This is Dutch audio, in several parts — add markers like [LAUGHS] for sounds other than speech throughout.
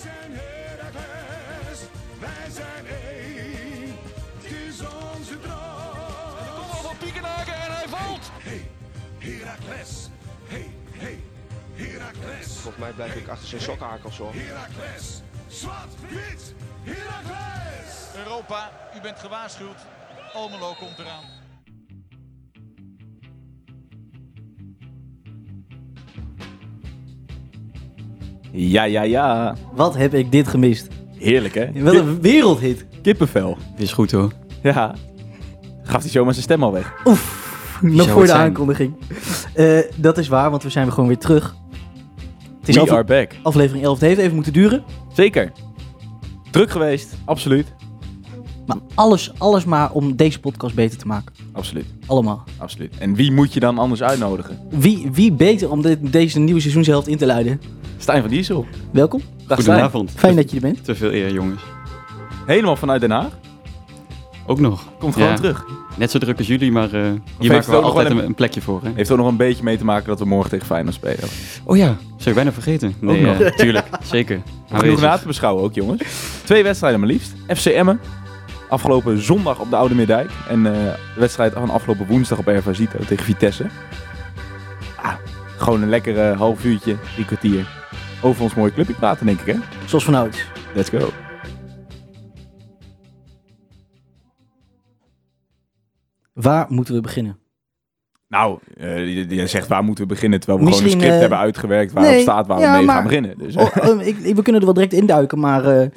zijn Heracles, wij zijn één. Het is onze droom. Kom al van Piekenhaken en hij valt. Hey, Heracles. Hey, hey, Heracles. Volgens mij blijf ik achter zijn sokkenhakels hoor. Heracles. Zwart, wit, Heracles. Europa, u bent gewaarschuwd. Almelo komt eraan. Ja, ja, ja. Wat heb ik dit gemist? Heerlijk, hè? Wat een wereldhit. Kippenvel. Is goed hoor. Ja. Gaf hij zomaar zijn stem al weg. Nog zou voor de zijn? aankondiging. Eh, dat is waar, want we zijn gewoon weer terug. Het is We afle- are back. aflevering 11. Het heeft even moeten duren. Zeker. Druk geweest. Absoluut. Maar alles, alles maar om deze podcast beter te maken. Absoluut. Allemaal. Absoluut. En wie moet je dan anders uitnodigen? Wie, wie beter om dit- deze nieuwe seizoenshelft in te luiden? Stijn van Diesel. Welkom. Dag Stijn. Goedenavond. Fijn dat je er bent. Te veel eer jongens. Helemaal vanuit Den Haag. Ook nog. Komt gewoon Ja. terug. Net zo druk als jullie, maar eh, hier maken ook we altijd een, plekje voor. Hè? Heeft ook nog een beetje mee te maken dat we morgen tegen Feyenoord spelen. Oh ja, zou je bijna vergeten. Nee, nog. eh, tuurlijk. Zeker. [LAUGHS] Genoeg na te beschouwen ook, jongens. Twee wedstrijden maar liefst. FC Emmen. Afgelopen zondag op de Oude Meerdijk. En eh, de wedstrijd van afgelopen woensdag op RV Zito tegen Vitesse. Ah, gewoon een lekkere half uurtje, drie kwartier. Over ons mooie clubje praten, denk ik, hè? Zoals vanouds. Let's go. Waar moeten we beginnen? Nou, eh, je, zegt waar moeten we beginnen, terwijl we gewoon een script eh, hebben uitgewerkt waar nee, het staat waar we mee maar- gaan beginnen. Dus, Oh, oh, ik, ik- we kunnen er wel direct induiken, maar eh,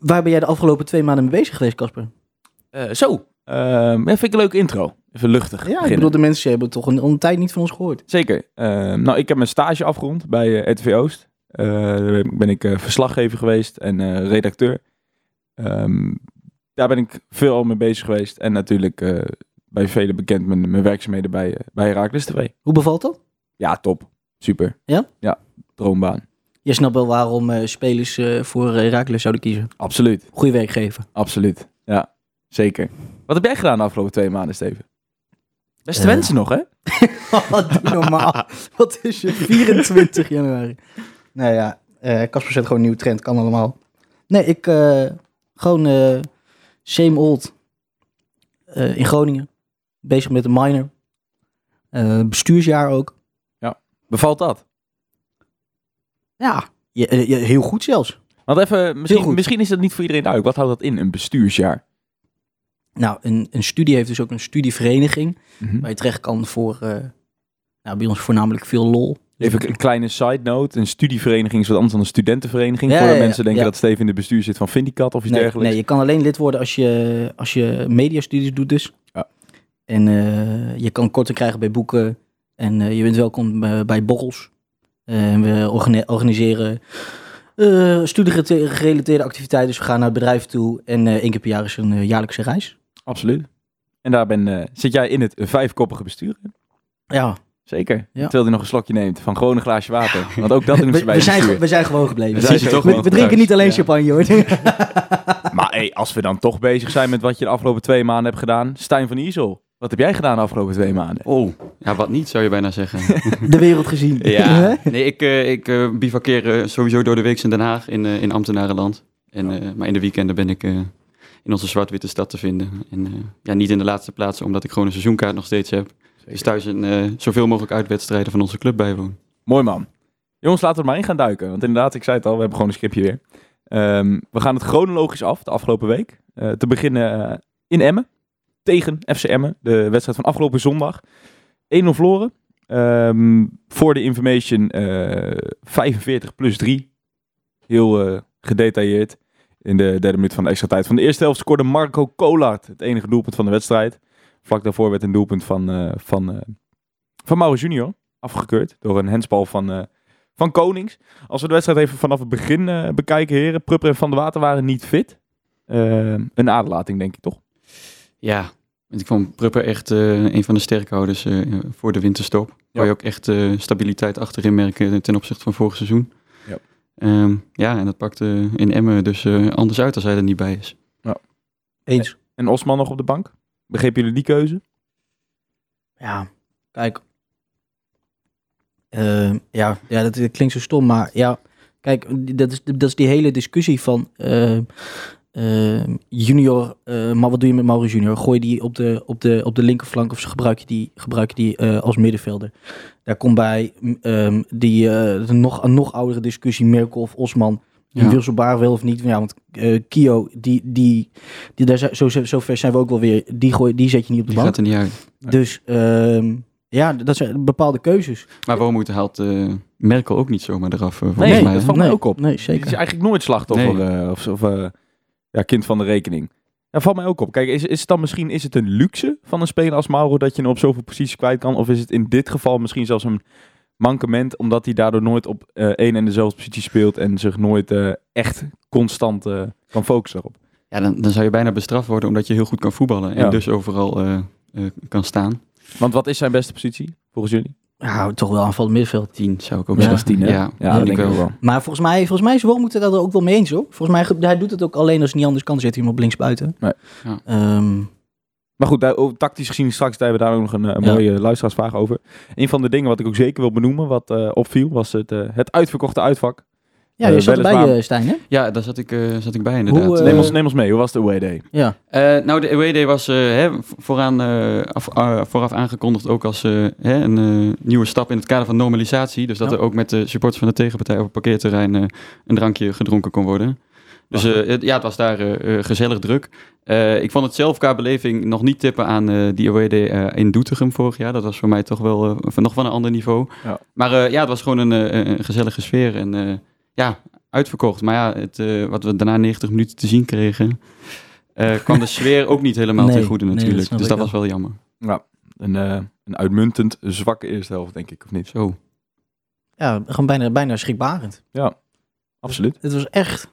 waar ben jij de afgelopen twee maanden mee bezig geweest, Casper? eh, zo, Ehm, vind ik een leuke intro. Even luchtig Ja, ik bedoel, de mensen hebben toch een, een tijd niet van ons gehoord. Zeker. Ehm, nou, ik heb mijn stage afgerond bij eh, RTV Oost. Eh, daar ben ik eh, verslaggever geweest en eh, redacteur. Ehm, daar ben ik veel al mee bezig geweest. En natuurlijk bij velen bekend mijn, mijn werkzaamheden bij, bij Herakles TV. Hoe bevalt dat? Ja, top. Super. Ja? Ja, droombaan. Je snapt wel waarom spelers voor Herakles zouden kiezen. Absoluut. Goeie werkgever. Absoluut. Ja, zeker. Wat heb jij gedaan de afgelopen twee maanden, Steven? Beste wensen nog, hè? Wat [LAUGHS] doe normaal. [LAUGHS] Wat is je 24 januari? Nou ja, eh, Casper zet gewoon een nieuwe trend. Kan allemaal. Nee, ik eh, gewoon eh, same old. In Groningen. Bezig met een minor. Bestuursjaar ook. Bevalt dat? Ja, je, je- heel goed zelfs. Want even, misschien, misschien is dat niet voor iedereen duidelijk. Wat houdt dat in, een bestuursjaar? Nou, een, een studie heeft dus ook een studievereniging. Mhm. Waar je terecht kan voor, nou, bij ons voornamelijk veel lol. Even een kleine side note. Een studievereniging is wat anders dan een studentenvereniging. Ja, ja, mensen denken dat Steven in de bestuur zit van Vindicat of iets Nee, dergelijks. nee, je kan alleen lid worden als je, als je mediastudies doet dus. Ja. En eh, je kan korting krijgen bij boeken. En eh, je bent welkom eh, bij borrels. En we organi- organiseren studiegerelateerde activiteiten. Dus we gaan naar het bedrijf toe. En één keer per jaar is een jaarlijkse reis. Absoluut. En daar ben, zit jij in het vijfkoppige bestuur. Ja, Zeker. Ja. Terwijl hij nog een slokje neemt van gewoon een glaasje water. Want ook dat doen we, ze bij we zijn, we zijn gewoon gebleven. We zijn We, we drinken niet alleen Ja. champagne hoor. [LAUGHS] Maar hey, als we dan toch bezig zijn met wat je de afgelopen twee maanden hebt gedaan. Stijn van Iersel, wat heb jij gedaan de afgelopen twee maanden? Oh, ja, wat niet zou je bijna zeggen. [LAUGHS] De wereld gezien. ja, [LAUGHS] nee, ik, eh ik eh, bivakkeer eh, sowieso door de week in Den Haag in, eh, in ambtenarenland. En, eh, maar in de weekenden ben ik eh, in onze zwart-witte stad te vinden. En eh, ja, niet in de laatste plaats, omdat ik gewoon een seizoenkaart nog steeds heb. Dus thuis een, eh, zoveel mogelijk uitwedstrijden van onze club bijwoon. Mooi man. Jongens, laten we er maar in gaan duiken. Want inderdaad, ik zei het al, we hebben gewoon een scriptje weer. Ehm, we gaan het chronologisch af, de afgelopen week. Eh, te beginnen eh, in Emmen. Tegen FC Emmen. De wedstrijd van afgelopen zondag. 1-0 verloren. Ehm, voor de information eh 45 plus 3. Heel gedetailleerd. In de derde minuut van de extra tijd van de eerste helft scoorde Marco Kolart het enige doelpunt van de wedstrijd. Vlak daarvoor werd een doelpunt van, eh van, eh van Mauro Junior afgekeurd door een hensbal van, eh, van Konings. Als we de wedstrijd even vanaf het begin eh, bekijken, heren. Prupper en Van der Water waren niet fit. Een aderlating, denk ik toch? Ja, want ik vond Prupper echt eh, een van de sterkhouders eh, voor de winterstop. Ja. Waar je ook echt eh, stabiliteit achterin merken ten opzichte van vorig seizoen. Ja. Ehm, ja, en dat pakte in Emmen dus eh, anders uit als hij er niet bij is. Eens. En Osman nog op de bank. Begrepen jullie die keuze? Ja, kijk. Eh, ja, ja, dat, klinkt zo stom, maar ja, Kijk, dat is, dat is die hele discussie van eh, eh, junior, maar wat doe je met Mauro junior? Gooi die op de, op de, op de linkerflank of gebruik je die, gebruik je die als middenvelder? Daar komt bij ehm, die nog, nog oudere discussie, Merkel of Osman. Ja. Wisselbaar wel of niet. Ja, want eh, Kio, die, die, die, daar zijn, zo, zo ver zijn we ook wel weer. Die, gooi, die zet je niet op de Die bank. gaat er niet uit. Dus ehm, ja, dat zijn bepaalde keuzes. Maar waarom moet haalt eh, Merkel ook niet zomaar eraf, volgens Nee, mij. dat valt mij nee, ook op. Nee, Die zeker. is eigenlijk nooit slachtoffer eh, of, of eh, ja, kind van de rekening. Dat valt mij ook op. Kijk, is, is het dan misschien is het een luxe van een speler als Mauro dat je hem op zoveel posities kwijt kan? Of is het in dit geval misschien zelfs een mankement omdat hij daardoor nooit op eh één en dezelfde positie speelt en zich nooit eh, echt constant eh, kan focussen erop? Ja, dan, dan zou je bijna bestraft worden omdat je heel goed kan voetballen. En Ja. dus overal eh, eh, kan staan. Want wat is zijn beste positie volgens jullie? Ja, toch wel aanvallend middenveld. 10 zou ik ook Ja. zeggen. tien, hè? Ja, Ja, denk ik wel. ook wel. Maar volgens mij, volgens mij is Wormoed er ook wel mee eens hoor. Volgens mij, hij doet het ook alleen als het niet anders kan, zet hij hem op links buiten. Nee. Ja. Ehm, Maar goed, daar, tactisch gezien straks hebben we daar ook nog een, eh, een Ja. mooie luisteraarsvraag over. Een van de dingen wat ik ook zeker wil benoemen, wat eh, opviel, was het, eh, het uitverkochte uitvak. ja, je zat erbij, eh, Stijn, hè? Ja, daar zat ik, eh, zat ik bij inderdaad. Hoe, neem, ons, neem ons mee, hoe was de away day? Ja. Eh, nou, de away day was eh, hè, vooraan, eh, af, eh, vooraf aangekondigd ook als eh, hè, een eh, nieuwe stap in het kader van normalisatie. Dus dat Ja. er ook met de supporters van de tegenpartij op het parkeerterrein eh, een drankje gedronken kon worden. Dus eh, het, ja, het was daar eh, eh, gezellig druk. Eh, ik vond het zelf qua beleving nog niet tippen aan eh, die eh, in Doetinchem vorig jaar. Dat was voor mij toch wel van, nog van een ander niveau. Ja. Maar eh, ja, het was gewoon een, eh, een gezellige sfeer. En eh, ja, uitverkocht. Maar ja, het, eh, wat we daarna 90 minuten te zien kregen, eh, kwam de sfeer ook niet helemaal Nee, ten goede nee, dat natuurlijk. dus dat wel. was wel jammer. Een, eh, een uitmuntend zwakke eerste helft, denk ik, of niet? Zo. ja, gewoon bijna, bijna schrikbarend. Absoluut. Het was echt...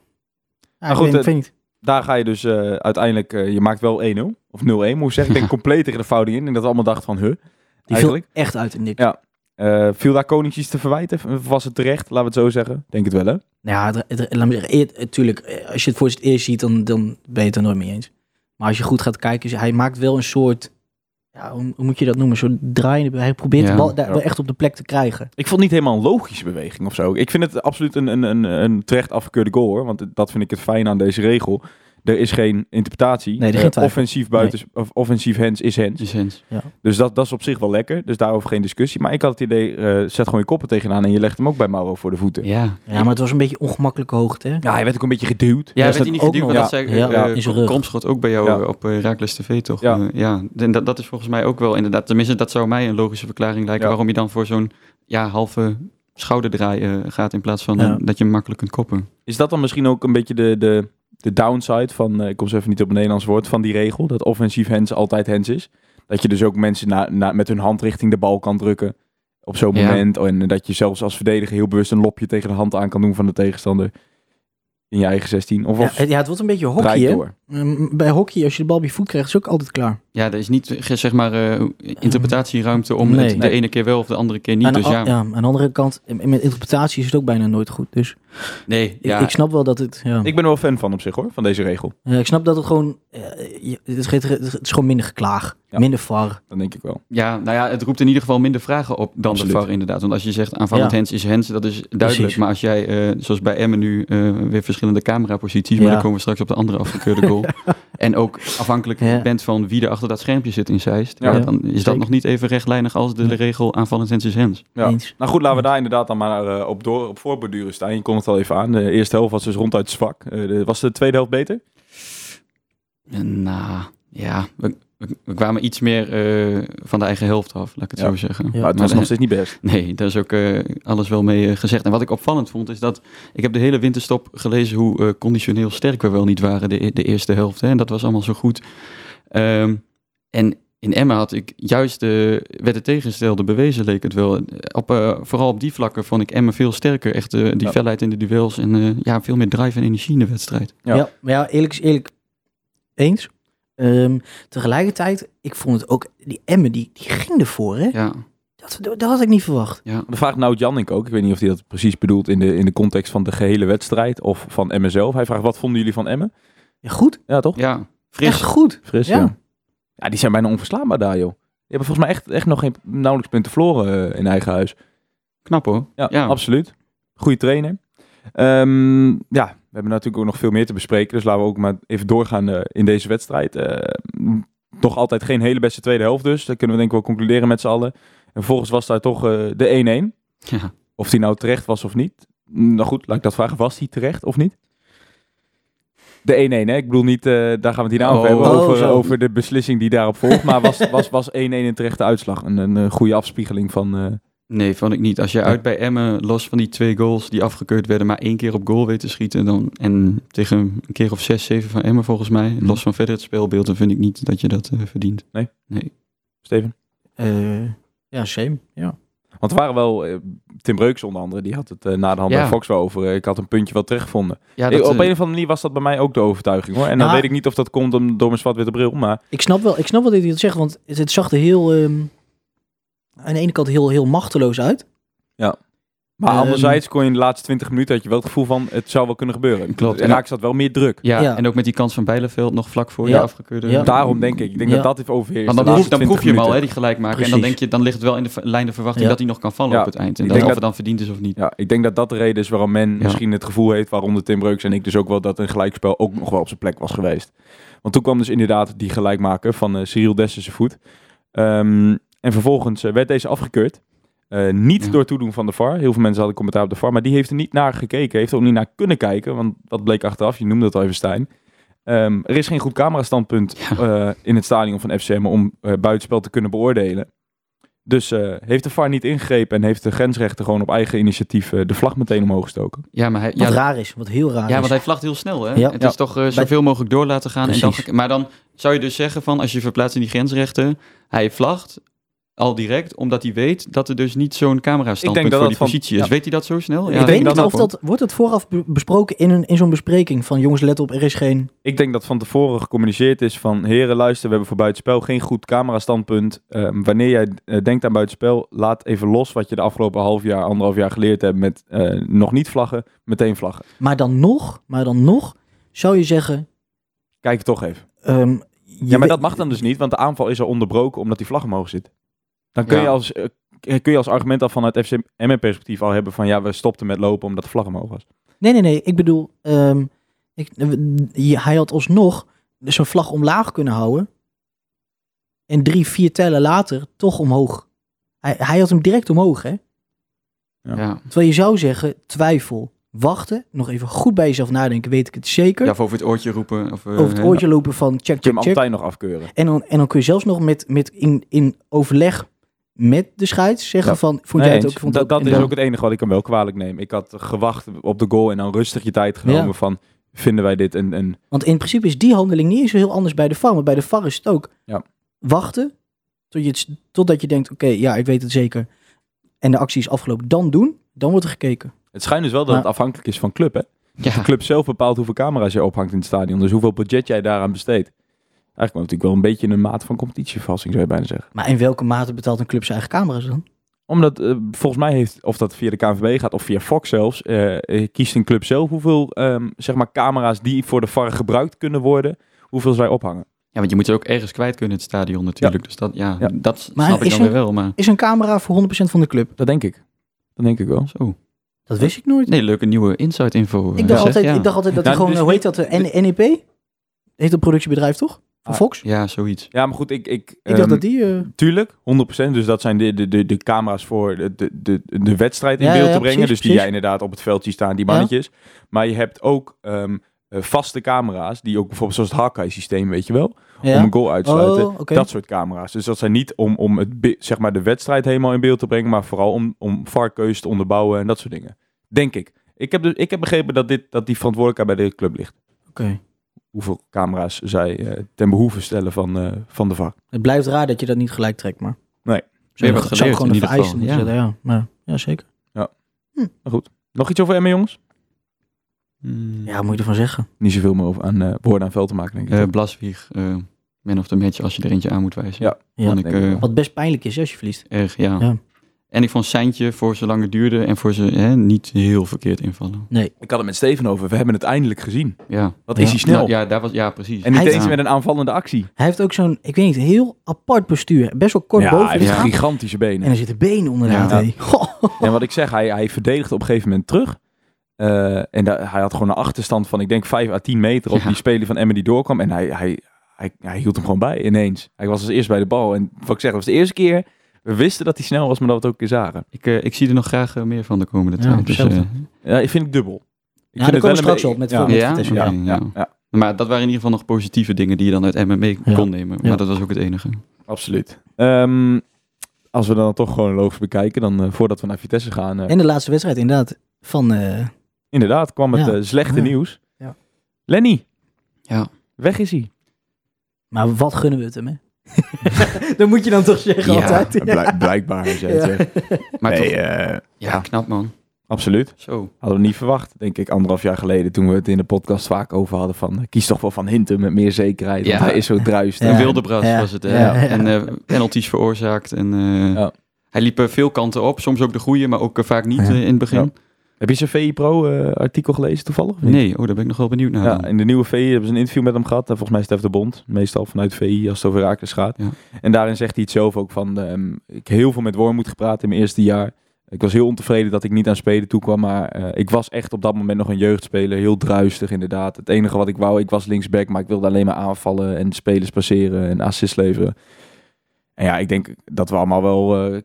Ja, Maar goed, eh. Daar ga je dus eh, uiteindelijk, eh, je maakt wel 1-0 of 0-1, moet ik zeggen. Ik denk [LAUGHS] compleet tegen de fout in. En dat we allemaal dachten van, huh, Die viel eigenlijk. echt uit de nik. Ja. Viel daar Konings iets te verwijten? Was het terecht? Laten we het zo zeggen. Denk het wel, hè? Ja, natuurlijk, als je het voor het eerst ziet, dan, dan ben je het er nooit mee eens. Maar als je goed gaat kijken, hij maakt wel een soort, ja, hoe, hoe moet je dat noemen? Soort draaiende, hij probeert Ja. de bal daar Ja. wel echt op de plek te krijgen. Ik vond het niet helemaal een logische beweging of zo. Ik vind het absoluut een, een, een, een terecht afgekeurde goal, hoor. Want dat vind ik het fijn aan deze regel. Er is geen interpretatie. Nee, er is Eh, geen twijfel. offensief buiten, of offensief hands is hands. Dus Hens. Dus dat, dat is op zich wel lekker. Dus daarover geen discussie. Maar ik had het idee, eh, zet gewoon je koppen tegenaan en je legt hem ook bij Mauro voor de voeten. Ja, Ja. Ja, maar het was een beetje ongemakkelijke hoogte. Hè? hij werd ook een beetje geduwd. Ja, is werd dat hij niet geduwd, dat Ja. zei Ja, eh, in zijn rug. Kromschot ook bij jou Ja. op uh, Raakles TV, toch? Ja. Ja, ja. En dat, dat is volgens mij ook wel inderdaad, tenminste dat zou mij een logische verklaring lijken Ja. waarom je dan voor zo'n ja, halve schouderdraai gaat in plaats van Ja. dat je hem makkelijk kunt koppen. Is dat dan misschien ook een beetje de, de, de downside van, eh, ik kom zo even niet op een Nederlands woord, van die regel, dat offensief hands altijd hands is? Dat je dus ook mensen na, na, met hun hand richting de bal kan drukken op zo'n Ja. moment. En dat je zelfs als verdediger heel bewust een lopje tegen de hand aan kan doen van de tegenstander in je eigen 16. Of, Ja, ja, het wordt een beetje hockey, Mm, Bij hockey, als je de bal je voet krijgt, is het ook altijd klaar. Ja, er is niet zeg maar eh, interpretatieruimte om Nee. het de ene keer wel of de andere keer niet. aan, dus de, ja, ja, aan de andere kant, in- met interpretatie is het ook bijna nooit goed. Dus nee, ik, ja. ik snap wel dat het... Ja. Ik ben er wel fan van op zich hoor, van deze regel. Ja, ik snap dat het gewoon... eh, het, is, geen- het is gewoon minder geklaag. Ja. Minder var. Dat denk ik wel. Ja, nou ja, het roept in ieder geval minder vragen op dan Absoluut. de VAR inderdaad. Want als je zegt aanvallend Ja. hands is hands, dat is duidelijk. Precies. Maar als jij, eh, zoals bij Emmen nu, eh, weer verschillende cameraposities, Ja. maar dan komen we straks op de andere afgekeurde [LAUGHS] goal. En ook afhankelijk Ja. bent van wie er achter dat schermpje zit in Zeist. Ja. Ja, dan is dat Zeker. nog niet even rechtlijnig als de regel aanvallend. Ja. Eens. Nou goed, laten we daar inderdaad dan maar eh, op, door, op voorborduren staan. Je kon het al even aan. De eerste helft was dus ronduit zwak. Eh, was de tweede helft beter? En, Nou, ja, we, kwamen iets meer eh, van de eigen helft af, laat ik het Ja. zo zeggen. Ja. maar het was Maar nog steeds niet best. Nee, daar is ook eh, alles wel mee eh, gezegd. En wat ik opvallend vond, is dat ik heb de hele winterstop gelezen hoe eh, conditioneel sterk we wel niet waren de, de eerste helft. Hè? En dat was allemaal zo goed. Ehm, en in Emma had ik juist de, werd het tegenstelde bewezen, leek het wel. Op, eh, vooral op die vlakken vond ik Emma veel sterker. Echt die Ja. felheid in de duels en eh, ja, veel meer drive en energie in de wedstrijd. Ja. Ja. maar ja, eerlijk is eerlijk. Eens. Ehm, tegelijkertijd, ik vond het ook... Die Emmen, die, die ging ervoor, hè? Ja, Dat, dat had ik niet verwacht. ja. Dat vraagt nou Jannik ook. Ik weet niet of hij dat precies bedoelt in de, in de context van de gehele wedstrijd of van Emmen zelf. Hij vraagt, wat vonden jullie van Emmen? Ja, goed. Ja, toch? ja fris. Echt goed. Fris, ja. Ja. ja. die zijn bijna onverslaanbaar daar, joh. Die hebben volgens mij echt, echt nog geen nauwelijks punten verloren eh, in eigen huis. Knap hoor. Ja, Ja. absoluut. Goede trainer. Ehm, ja, we hebben natuurlijk ook nog veel meer te bespreken. Dus laten we ook maar even doorgaan eh, in deze wedstrijd. Eh, nog altijd geen hele beste tweede helft dus. Dat kunnen we denk ik wel concluderen met z'n allen. En vervolgens was daar toch eh, de 1-1. Ja. Of die nou terecht was of niet. Nou goed, laat ik dat vragen. Was die terecht of niet? De 1-1, hè? Ik bedoel niet, eh, daar gaan we het hier nou over Oh. hebben, Oh, over, over de beslissing die daarop volgt. Maar was 1-1 was, was 1-1 een terechte uitslag? Een, een, eh, goede afspiegeling van... Nee, vond ik niet. Als je uit bij Emmen, los van die twee goals die afgekeurd werden, maar één keer op goal weet te schieten, dan, en tegen een keer of zes, zeven van Emmen volgens mij, Mhm. los van verder het speelbeeld, dan vind ik niet dat je dat eh, verdient. Nee? Nee. Steven? Eh, ja, shame. Ja. Want er waren wel... eh, Tim Breuks onder andere, die had het na de hand Ja. bij Fox wel over. ik had een puntje wel teruggevonden. Ja, Ik- op een of andere manier was dat bij mij ook de overtuiging hoor. En dan Nou, weet ik niet of dat komt om, door mijn zwart-witte bril, maar... Ik snap wel, ik snap wel dat hij dat zegt, want het, het zag er heel, ehm, aan de ene kant heel, heel machteloos uit. Maar Ehm, anderzijds kon je in de laatste 20 minuten had je wel het gevoel van het zou wel kunnen gebeuren. Klopt. En raak zat wel meer druk. ja, Ja. en ook met die kans van Bijleveld nog vlak voor Ja. je afgekeurde. Ja. Daarom denk ik. Ik denk Ja. dat dat heeft overheerst. Want dan, proef, dan proef 20 je hem al, hè, die gelijk maken. En dan, denk je, dan ligt het wel in de lijn de verwachting Ja. dat hij nog kan vallen Ja. op het eind. En Ik dan, denk of dat- het dan verdiend is of niet. Ja, ik denk dat dat de reden is waarom men Ja. misschien het gevoel heeft, waaronder Tim Breuks en ik dus ook wel, dat een gelijkspel ook nog wel op zijn plek was geweest. Want toen kwam dus inderdaad die gelijkmaker van eh Cyril Dessers voet. Ehm, en vervolgens eh, werd deze afgekeurd. Eh, niet Ja. door toedoen van de VAR. Heel veel mensen hadden commentaar op de VAR. Maar die heeft er niet naar gekeken. Heeft er ook niet naar kunnen kijken. Want dat bleek achteraf. Je noemde het al even, Stijn. Ehm, er is geen goed camerastandpunt eh, in het stadion van FCM om eh, buitenspel te kunnen beoordelen. Dus eh, heeft de VAR niet ingegrepen en heeft de grensrechter gewoon op eigen initiatief de vlag meteen omhoog gestoken. Ja, maar hij, Wat ja, raar is, wat heel raar Ja, is. want hij vlagt heel snel, hè? Ja. Het Ja. is toch zoveel mogelijk door laten gaan. En dan, maar dan zou je dus zeggen van, als je verplaatst in die grensrechten, hij vlagt al direct, omdat hij weet dat er dus niet zo'n camera-standpunt denk dat voor die van- positie is. ja. Weet hij dat zo snel? ik Ja, weet niet dat of dat, wordt het vooraf be- besproken in, een, in zo'n bespreking van jongens let op, er is geen... Ik denk dat van tevoren gecommuniceerd is van... heren, luister, we hebben voor buitenspel geen goed camerastandpunt. Ehm, wanneer jij eh, denkt aan buitenspel, laat even los... wat je de afgelopen half jaar, anderhalf jaar geleerd hebt... met eh, nog niet vlaggen, meteen vlaggen. Maar dan nog, maar dan nog, zou je zeggen... Kijk toch even. ehm, Ja, maar dat mag dan dus niet, want de aanval is al onderbroken... omdat die vlag omhoog zit. Dan kun, Ja. je, als, eh, kun je als argument al vanuit FCM-perspectief al hebben van... ja, we stopten met lopen omdat de vlag omhoog was. Nee, nee, nee, ik bedoel, ehm, ik, je- hij had alsnog zijn vlag omlaag kunnen houden. En drie, vier tellen later toch omhoog. Hij, hij had hem direct omhoog, hè? ja. Terwijl je zou zeggen, twijfel, wachten, nog even goed bij jezelf nadenken, weet ik het zeker. ja, of over het oortje roepen. Of, eh, over het oortje lopen van check, Kun je check, hem check. altijd nog afkeuren. En dan, en dan kun je zelfs nog met, met in, in overleg met de scheids zeggen Ja. van, vond Nee, jij het ook? Vond dat dat en is dan- ook het enige wat ik hem wel kwalijk neem. Ik had gewacht op de goal en dan rustig je tijd genomen Ja. van... vinden wij dit een... een Want in principe is die handeling niet zo heel anders bij de VAR. Maar bij de VAR is het ook Ja. wachten tot je het, totdat je denkt, oké, ja, ik weet het zeker. En de actie is afgelopen. Dan doen, dan wordt er gekeken. Het schijnt dus wel dat Maar- het afhankelijk is van club, hè? Ja. De club zelf bepaalt hoeveel camera's je ophangt in het stadion. Dus hoeveel budget jij daaraan besteedt. Eigenlijk wel natuurlijk wel een beetje een maat van competitievervalsing, zou je bijna zeggen. Maar in welke mate betaalt een club zijn eigen camera's dan? Omdat eh, volgens mij heeft, of dat via de KNVB gaat of via Fox zelfs, eh, eh, kiest een club zelf hoeveel ehm, zeg maar camera's die voor de VAR gebruikt kunnen worden, hoeveel zij ophangen. ja, want je moet ze ook ergens kwijt kunnen in het stadion natuurlijk. Dus dat, ja, Ja. dat Maar snap ik is dan er- weer wel. Maar Is een camera voor 100% van de club? Dat denk ik. Dat denk ik wel. zo. Dat wist ik nooit. Nee, leuke nieuwe insight info. ik, dacht zeg, altijd, ja. ik dacht altijd dat gewoon, dus hoe heet dat, de NEP? Heet dat productiebedrijf toch? Van Ah, Fox? Ja, zoiets. Ja, maar goed, ik... Ik, Ik dacht ehm, dat die... eh, Tuurlijk, 100%. Dus dat zijn de, de, de, de camera's voor de, de, de, de wedstrijd in Ja, beeld ja, te brengen. precies, dus die precies. jij inderdaad op het veld ziet staan, die Ja. mannetjes. Maar je hebt ook ehm, eh, vaste camera's, die ook bijvoorbeeld zoals het Hawkeye systeem, weet je wel. ja. Om een goal uit te sluiten. Oh, oké. Dat soort camera's. Dus dat zijn niet om, om het, zeg maar de wedstrijd helemaal in beeld te brengen, maar vooral om, om VAR-keuzes te onderbouwen en dat soort dingen. Denk ik. Ik heb, dus, ik heb begrepen dat, dit, dat die verantwoordelijkheid bij de club ligt. Oké. Hoeveel camera's zij eh, ten behoeve stellen van, eh, van de VAR. Het blijft raar dat je dat niet gelijk trekt, maar... Nee. Weer wat zou geleerd gewoon in een ieder vereiste geval, moeten zetten, ja. Maar, ja, zeker. Nog iets over Emmen, jongens? Hmm. Ja, moet je ervan zeggen. Niet zoveel meer over aan eh, woorden aan veld te maken, denk ik. Eh, Blaswieg, eh, man of the match, als je er eentje aan moet wijzen. Ja. Ja. Ik, eh. Wat best pijnlijk is als je verliest. erg, ja. Ja. En ik vond Seintje voor zolang het duurde en voor ze hè, niet heel verkeerd invallen. Nee. Ik had het met Steven over. We hebben het eindelijk gezien. Ja. Wat Ja. is hij snel. Nou, ja, daar was, ja, precies. En niet eens Ja. met een aanvallende actie. Hij heeft ook zo'n, ik weet niet, heel apart bestuur. Best wel kort ja, boven hij heeft gigantische En benen. er zitten benen onderuit. Ja. hé. Goh. En wat ik zeg, hij, hij verdedigt op een gegeven moment terug. Eh, en da- hij had gewoon een achterstand van, ik denk, 5 à 10 meter op Ja. die speler van Emmen die doorkwam. En hij, hij, hij, hij hield hem gewoon bij ineens. Hij was als eerst bij de bal. En wat ik zeg, dat was de eerste keer. We wisten dat hij snel was, maar dat we het ook een keer zagen. Ik, eh, ik zie er nog graag eh, meer van de komende Ja, tijd. Dus, eh, Ja, ik vind het dubbel. Ik Ja, daar komen we straks op met, ja. Ja? Vitesse. Ja, Oké, ja, ja. ja, maar dat waren in ieder geval nog positieve dingen die je dan uit Ja. kon nemen. Maar Ja. dat was ook het enige. absoluut. Ehm, als we dan toch chronologisch bekijken, dan eh, voordat we naar Vitesse gaan. eh, En de laatste wedstrijd inderdaad van... eh, inderdaad, kwam het Ja. slechte Ja. nieuws. Ja. Lenny, Ja. weg is hij. maar wat gunnen we het hem, hè? [LAUGHS] dat moet je dan toch zeggen Ja, altijd. Blijk- blijkbaar, als jij het Ja. zegt. [LAUGHS] Maar Nee, toch, eh, ja, knap man. absoluut. Zo. Hadden we niet verwacht, denk ik, anderhalf jaar geleden. Toen we het in de podcast vaak over hadden van... eh, kies toch wel van Hinten met meer zekerheid. Ja. Want hij is zo druist. Ja. Een wilde bras was het. Hè? Ja. En eh, penalties veroorzaakt. En, eh, Ja. Hij liep veel kanten op. Soms ook de goede, maar ook vaak niet Ja. in het begin. Heb je zijn VI Pro eh, artikel gelezen toevallig? Nee, oh, daar ben ik nog wel benieuwd naar. Ja, dan. in de nieuwe VI hebben ze een interview met hem gehad. En volgens mij Stef de Bond. Meestal vanuit VI als het over Raakles gaat. Ja. En daarin zegt hij het zelf ook van... ehm, ik heb heel veel met Wormoed gepraat in mijn eerste jaar. Ik was heel ontevreden dat ik niet aan spelen toe kwam. Maar eh, ik was echt op dat moment nog een jeugdspeler. Heel druistig inderdaad. Het enige wat ik wou, ik was linksback. Maar ik wilde alleen maar aanvallen en spelers passeren en assists leveren. En ja, ik denk dat we allemaal wel... eh,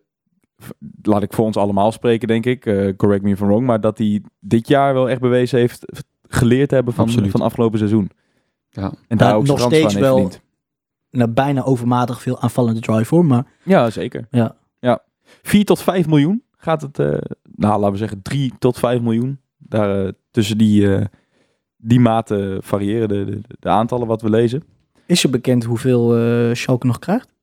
laat ik voor ons allemaal spreken, denk ik. Eh, correct me if I'm wrong. Maar dat hij dit jaar wel echt bewezen heeft geleerd te hebben van, Absoluut. van afgelopen seizoen. Ja. En daar ook nog steeds wel- verdiend. Nou, bijna overmatig veel aanvallende drive voor, maar Ja, zeker. Ja. ja. 4 tot 5 miljoen gaat het, eh, nou laten we zeggen 3 tot 5 miljoen. Daar eh, tussen die, eh, die maten variëren de, de, de aantallen wat we lezen. is je bekend hoeveel eh Schalke nog krijgt?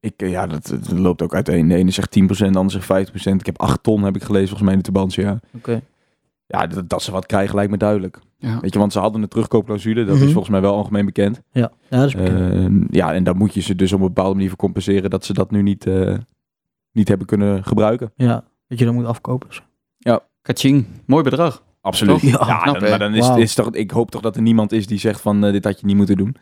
Ik, eh, ja, dat, dat loopt ook uiteen. De ene zegt 10%, de ander zegt 50%. Ik heb 8 ton, heb ik gelezen volgens mij in de Tubantia. Oké. Ja, dat, dat ze wat krijgen lijkt me duidelijk. Ja. Weet je, want ze hadden een terugkoopclausule. Dat Mhm. is volgens mij wel algemeen bekend. Ja. ja, dat is bekend. Eh, ja, en daar moet je ze dus op een bepaalde manier voor compenseren dat ze dat nu niet, eh, niet hebben kunnen gebruiken. ja, dat je dat moet afkopen. zo. Kaching, mooi bedrag. Absoluut. Toch? Ja, Ja, knap, dan- maar dan is, is toch, ik hoop toch dat er niemand is die zegt van eh, dit had je niet moeten doen.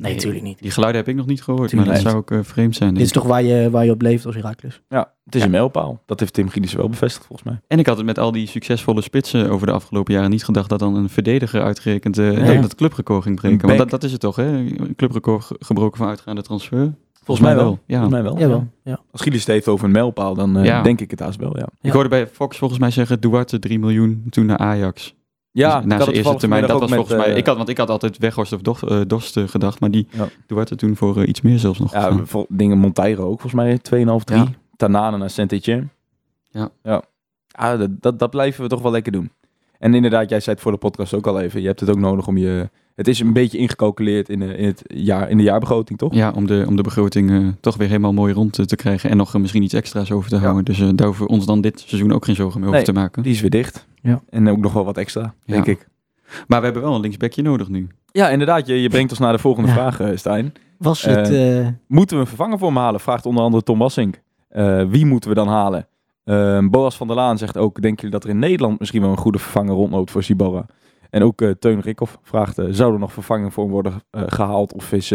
Nee, natuurlijk niet. Die geluiden heb ik nog niet gehoord, Tuurlijk maar dat niet. zou ook eh, vreemd zijn. Dit is toch waar je, waar je op leeft als Heracles? Ja, het is Ja. een mijlpaal. Dat heeft Tim Gielissen wel bevestigd volgens mij. En ik had het met al die succesvolle spitsen over de afgelopen jaren niet gedacht dat dan een verdediger uitgerekend eh, Ja. dat, dat clubrecord ging breken. Want dat, dat is het toch, hè? Een clubrecord ge- gebroken van uitgaande transfer. Volgens mij wel. Ja. Volgens mij wel. Jawel. Ja. Als Gielissen het heeft over een mijlpaal, dan eh, Ja. denk ik het haast wel, ja. Ik Ja. hoorde bij Fox volgens mij zeggen Duarte 3 miljoen toen naar Ajax. Ja, Dus na zijn eerste termijn. Dat was volgens mij. eh, Ik had, want ik had altijd Weghorst of Dost, eh, Dost eh, gedacht, maar die Ja. Duarte toen voor iets meer zelfs nog. Ja, dingen Monteiro ook volgens mij 2,5, 3. Ja. Tanane naar Saint-Etienne. Ja. ja. Ah, dat, dat, dat blijven we toch wel lekker doen. En inderdaad, jij zei het voor de podcast ook al even. Je hebt het ook nodig om je... Het is een beetje ingecalculeerd in, de- in, het jaar, in de jaarbegroting, toch? Ja, om de, om de begroting eh, toch weer helemaal mooi rond te, te krijgen en nog eh, misschien iets extra's over te Ja. houden. Dus eh, daar hoeven we ons dan dit seizoen ook geen zorgen meer over te maken. Die is weer dicht. Ja. En ook nog wel wat extra, Ja. denk ik. Maar we hebben wel een linksbackje nodig nu. Ja, inderdaad. Je, je brengt ons naar de volgende Ja. vraag, eh, Stijn. Was het... eh, Moeten we een vervanger voor hem halen? Vraagt onder andere Tom Wassink. Eh, wie moeten we dan halen? Eh, Boas van der Laan zegt ook... Denken jullie dat er in Nederland misschien wel een goede vervanger rondloopt voor Sibora? En ook eh, Teun Rikhoff vraagt... eh, zou er nog vervanging voor hem worden eh, gehaald? Of is,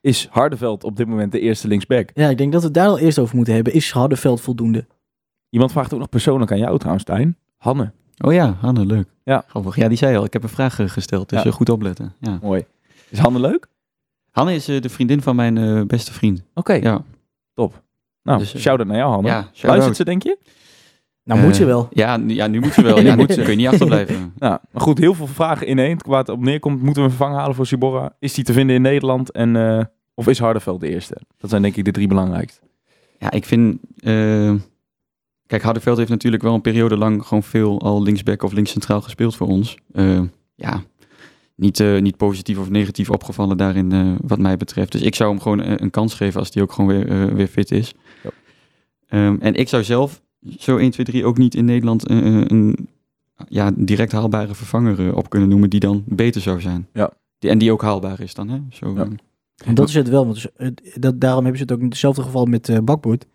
is Hardeveld op dit moment de eerste linksback? ja, ik denk dat we het daar al eerst over moeten hebben. Is Hardeveld voldoende? Iemand vraagt ook nog persoonlijk aan jou trouwens, Stijn. Hanne. Oh ja, Hanne, leuk. Ja. Grappig. Ja, die zei al. Ik heb een vraag gesteld, dus Ja. eh, goed opletten. Ja. Mooi. Is Hanne leuk? Hanne is eh, de vriendin van mijn eh, beste vriend. Oké, Ja, top. Nou, Dus, shout-out naar jou, Hanne. ja. Luistert ze, denk je? Nou, Eh, moet ze wel. Ja, nu- ja, nu moet ze wel. Nu [LAUGHS] ja, moet moet ze. Kun je niet achterblijven. [LAUGHS] Nou, maar goed, heel veel vragen ineen. Waar het op neerkomt, moeten we een vervanger halen voor Sibora? Is die te vinden in Nederland? En, eh, of is Hardeveld de eerste? Dat zijn denk ik de drie belangrijkste. Ja, ik vind... eh, kijk, Hardenveld heeft natuurlijk wel een periode lang gewoon veel al linksback of linkscentraal gespeeld voor ons. Eh, ja, niet, eh, niet positief of negatief opgevallen daarin eh, wat mij betreft. Dus ik zou hem gewoon eh, een kans geven als die ook gewoon weer, eh, weer fit is. Ja. Ehm, en ik zou zelf zo 1, 2, 3 ook niet in Nederland eh, eh, een ja, direct haalbare vervanger eh, op kunnen noemen die dan beter zou zijn. Ja. Die, en die ook haalbaar is dan, hè? Zo, Ja. En dat is het wel. Want dus, dat, daarom hebben ze het ook in hetzelfde geval met eh Bakboord.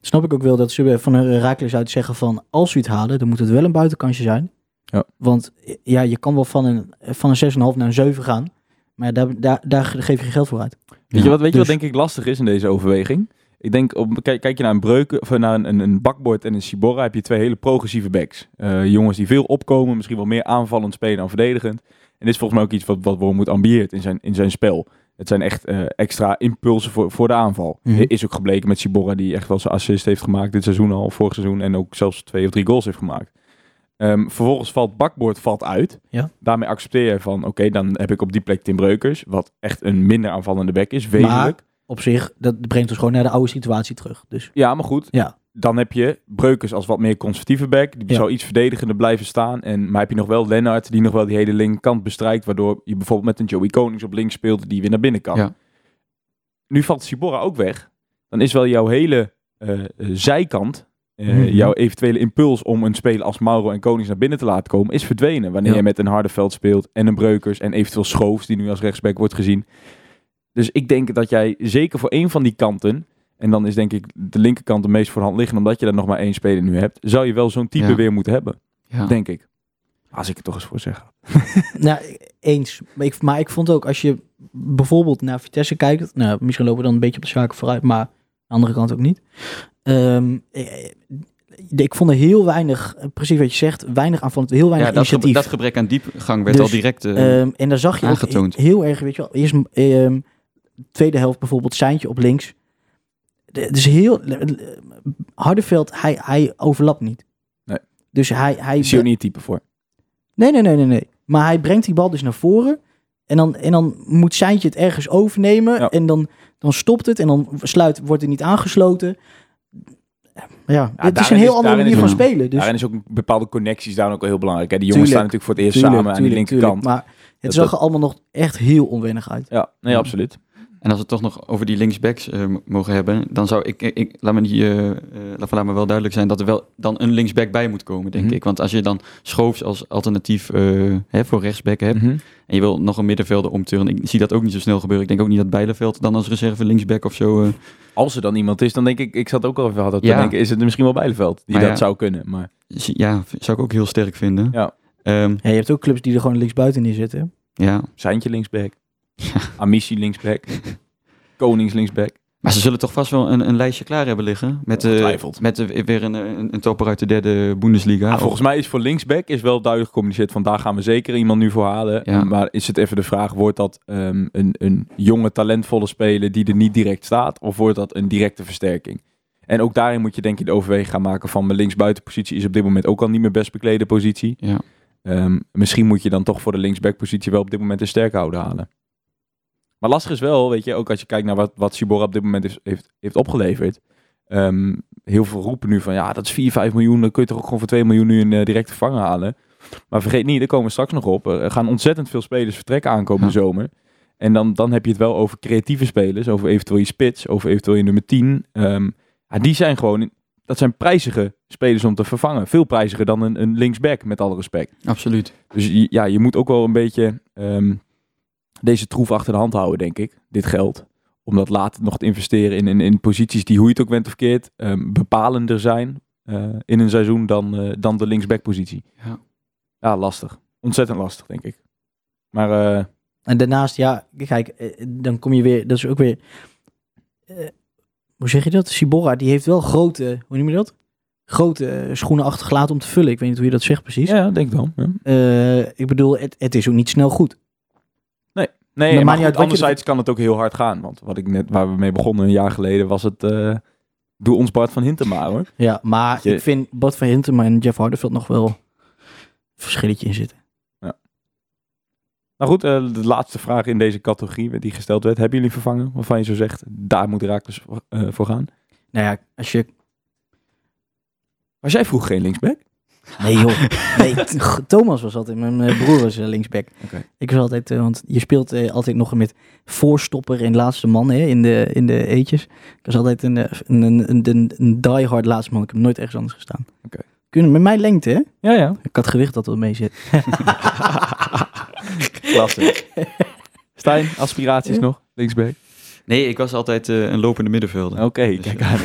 Snap ik ook wel dat ze van een Herakles uit zeggen van... als we het halen, dan moet het wel een buitenkansje zijn. Ja. Want ja, je kan wel van een, van een 6,5 naar een 7 gaan. Maar daar, daar, daar geef je geen geld voor uit. Weet je wat, weet je dus- wat denk ik lastig is in deze overweging? Ik denk, op, kijk, kijk je naar een breuken, of naar een, een, een bakbord en een Ciborra, heb je twee hele progressieve backs. Eh, jongens die veel opkomen, misschien wel meer aanvallend spelen dan verdedigend. En dit is volgens mij ook iets wat, wat Wormoed ambieert in zijn, in zijn spel. Het zijn echt eh, extra impulsen voor, voor de aanval. Mhm. Is ook gebleken met Ciborra, die echt wel zijn assist heeft gemaakt dit seizoen al, vorig seizoen. En ook zelfs twee of drie goals heeft gemaakt. Ehm, vervolgens valt bakboord valt uit. Ja. Daarmee accepteer je van, oké, dan heb ik op die plek Tim Breukers, wat echt een minder aanvallende back is, wezenlijk. Op zich, dat brengt ons gewoon naar de oude situatie terug. Dus Ja, maar goed. Ja. Dan heb je Breukers als wat meer conservatieve back. Die Ja. zou iets verdedigender blijven staan. En, maar heb je nog wel Lennart die nog wel die hele linkerkant bestrijkt. Waardoor je bijvoorbeeld met een Joey Konings op links speelt die weer naar binnen kan. Ja. Nu valt Sibora ook weg. Dan is wel jouw hele eh, eh, zijkant, eh, Mhm. jouw eventuele impuls om een speler als Mauro en Konings naar binnen te laten komen, is verdwenen. Wanneer Ja. je met een Hardeveld speelt en een Breukers en eventueel Schoofs, die nu als rechtsback wordt gezien. Dus ik denk dat jij zeker voor één van die kanten, en dan is denk ik de linkerkant de meest voor de hand liggen, omdat je daar nog maar één speler nu hebt, zou je wel zo'n type Ja. weer moeten hebben, Ja. denk ik. Als ik het toch eens voor zeg. [LAUGHS] Nou, eens. Maar ik, maar ik vond ook, als je bijvoorbeeld naar Vitesse kijkt... Nou, misschien lopen we dan een beetje op de zaken vooruit, maar aan de andere kant ook niet. Ehm, eh, ik vond er heel weinig, eh, precies wat je zegt, weinig aanvallend, heel weinig Ja, dat, ge- initiatief. dat gebrek aan diepgang werd Dus, al direct... eh, Ehm, en daar zag je aangetoond. he- heel erg, weet je wel, eerst ehm, tweede helft bijvoorbeeld Seintje op links. Het is heel, Hardeveld, hij, hij overlapt niet. Nee. Dus hij, hij, Is hier niet het type voor. Nee, nee, nee, nee, nee. Maar hij brengt die bal dus naar voren. En dan, en dan moet Seintje het ergens overnemen. Ja. En dan, dan stopt het. En dan sluit, wordt het niet aangesloten. Ja, het is een heel is- andere manier van spelen. Dus Daarin is ook bepaalde connecties daar ook heel belangrijk. Hè? Die jongens Tuurlijk. staan natuurlijk voor het eerst tuurlijk, samen aan die linkerkant. Maar het Dat- zag er allemaal nog echt heel onwennig uit. Ja, nee, absoluut. En als we het toch nog over die linksbacks eh, mogen hebben, dan zou ik, ik, laat, me die, eh, eh, laat, laat me wel duidelijk zijn dat er wel dan een linksback bij moet komen, denk Mhm. ik. Want als je dan Schoofs als alternatief eh, hè, voor rechtsback hebt Mhm. en je wil nog een middenvelder omturnen, ik zie dat ook niet zo snel gebeuren. Ik denk ook niet dat Bijleveld dan als reserve linksback of zo... eh, Als er dan iemand is, dan denk ik, ik zat ook al even hadden te Ja. denken, is het misschien wel Bijleveld die Maar dat ja. zou kunnen. Maar ja, zou ik ook heel sterk vinden. Ja. Ehm, Ja, je hebt ook clubs die er gewoon linksbuiten neerzetten. ja. Seintje linksback, Amici linksback, [LAUGHS] Konings linksback. Maar ze zullen toch vast wel een, een lijstje klaar hebben liggen. Met, eh, met eh, weer een, een, een topper uit de derde Bundesliga. Ah, volgens mij is voor linksback is wel duidelijk gecommuniceerd van daar gaan we zeker iemand nu voor halen. Ja. Maar is het even de vraag, wordt dat ehm, een, een jonge talentvolle speler die er niet direct staat? Of wordt dat een directe versterking? En ook daarin moet je denk ik de overweging gaan maken van mijn linksbuitenpositie is op dit moment ook al niet mijn best beklede positie. Ja. Ehm, misschien moet je dan toch voor de linksbackpositie wel op dit moment een sterkhouder halen. Maar lastig is wel, weet je, ook als je kijkt naar wat, wat op dit moment heeft, heeft, heeft opgeleverd. Ehm, heel veel roepen nu van, ja, dat is 4, 5 miljoen, dan kun je toch ook gewoon voor 2 miljoen nu een eh, directe vanger halen. Maar vergeet niet, daar komen we straks nog op. Er gaan ontzettend veel spelers vertrekken aankomende Ja. zomer. En dan, dan heb je het wel over creatieve spelers, over eventueel je spits, over eventueel je nummer 10. Ehm, ja, die zijn gewoon, dat zijn prijzige spelers om te vervangen. Veel prijziger dan een, een linksback, met alle respect. Absoluut. Dus ja, je moet ook wel een beetje ehm, deze troef achter de hand houden, denk ik. Dit geld. Om dat later nog te investeren in, in, in posities die, hoe je het ook bent of verkeerd, ehm, bepalender zijn eh, in een seizoen dan, eh, dan de linksback-positie. Ja. ja, lastig. Ontzettend lastig, denk ik. Maar eh, En daarnaast, ja, kijk, dan kom je weer, dat is ook weer, hoe zeg je dat? Sibora, die heeft wel grote, hoe noem je dat? Grote schoenen achtergelaten om te vullen. Ik weet niet hoe je dat zegt precies. ja, denk dan. Ja. Ik bedoel, het, het is ook niet snel goed. Nee, maar niet goed, uit anderzijds kan het ook heel hard gaan. Want wat ik net, waar we mee begonnen een jaar geleden, was het... eh, doe ons Bart van Hintema, hoor. Ja, maar Je- ik vind Bart van Hintem en Jeff Hardeveld nog wel een verschilletje in zitten. Nou goed, eh, de laatste vraag in deze categorie die gesteld werd. Hebben jullie vervangen waarvan je zo zegt, daar moet Raakles eh voor gaan? Nou ja, als je... Was jij vroeg geen linksback? Nee joh, [LAUGHS] nee, Thomas was altijd, mijn broer was eh, linksback. Oké. Ik was altijd, eh, want je speelt eh, altijd nog met voorstopper en laatste man hè, in, de, in de eetjes. Ik was altijd een, een, een, een, diehard laatste man. Ik heb nooit ergens anders gestaan. Oké. Kunnen met mijn lengte, hè? Ja, ja. Ik had gewicht dat er mee zit. [LAUGHS] Klasse. [LAUGHS] Stijn, aspiraties nog? Linksback? Nee, ik was altijd eh, een lopende middenvelder. Oké, Dus, kijk eh, aan.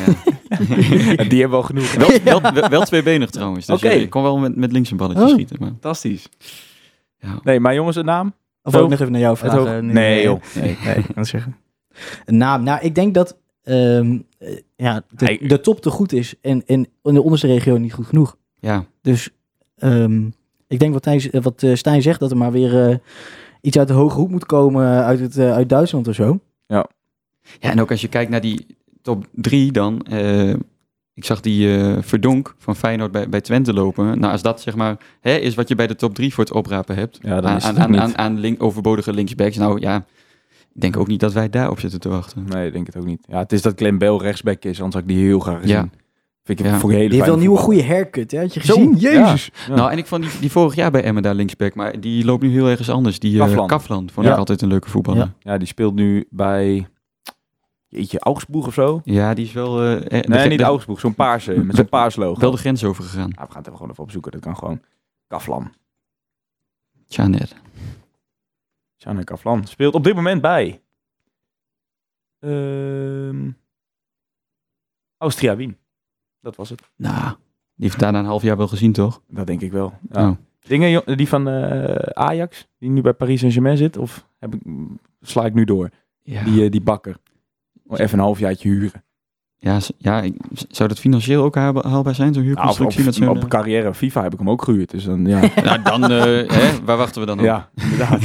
ja. [LAUGHS] Die hebben we al genoeg. [LAUGHS] wel, wel, wel, wel tweebenig trouwens. Dus Oké. eh, ik kon wel met, met links een balletje Oh. schieten. Maar, Fantastisch. ja. Nee, maar jongens, een naam? Of Zo. ook nog even naar jou vragen? Nee, joh. Nee, nee, zeggen. [LAUGHS] Een naam. Nou, ik denk dat ehm, eh, ja, de, Hij- de top te goed is en, en in de onderste regio niet goed genoeg. Ja, Dus ehm, ik denk wat, Thijs, eh, wat eh, Stijn zegt, dat er maar weer eh, iets uit de hoge hoek moet komen uit, het, uit Duitsland of zo. Ja, en ook als je kijkt naar die top drie dan. eh, ik zag die eh, Verdonk van Feyenoord bij, bij Twente lopen. Nou, als dat zeg maar hè, is wat je bij de top drie voor het oprapen hebt. Ja, dan aan, is het aan, aan, aan link, overbodige linksbacks. Nou ja, ik denk ook niet dat wij daarop zitten te wachten. Nee, ik denk het ook niet. Ja, het is dat Glenn Bell rechtsback is, anders had ik die heel graag gezien. Ja. Vind ik Ja. voor hele Die heeft wel een nieuwe goede haircut, hè? Had je gezien? ja. Jezus. Ja. Nou, en ik vond die, die vorig jaar bij Emmen daar linksback. Maar die loopt nu heel ergens anders. Die eh, Kafland. Kafland. vond Ja. ik altijd een leuke voetballer. Ja. Ja, Ja, die speelt nu bij... Jeetje, Augsburg of zo? die is wel... eh, eh, de- Nee, niet de- Augsburg. Zo'n paarse, [CLEARS THROAT] met zo'n paars logo. Wel de grens overgegaan. Ja, we gaan het even gewoon even opzoeken. Dat kan gewoon. Kaflan. Tja, net. Sjane Kaflan speelt op dit moment bij... Ehm Austria Wien. Dat was het. Nou, die heeft daarna een half jaar wel gezien, toch? Dat denk ik wel. Ja. Oh. Dingen die van eh, Ajax, die nu bij Paris Saint-Germain zit, of heb ik, sla ik nu door? Ja, Die, die bakker. Oh, Even een halfjaartje huren. ja, ja ik- zou dat financieel ook haalba- haalbaar zijn, zo'n Nou, op, op, huurconstructie met zo'n... op carrière FIFA heb ik hem ook gehuurd. Dus dan, ja. eh, [LAUGHS] nou, dan, eh, hè, waar wachten we dan op? ja, inderdaad.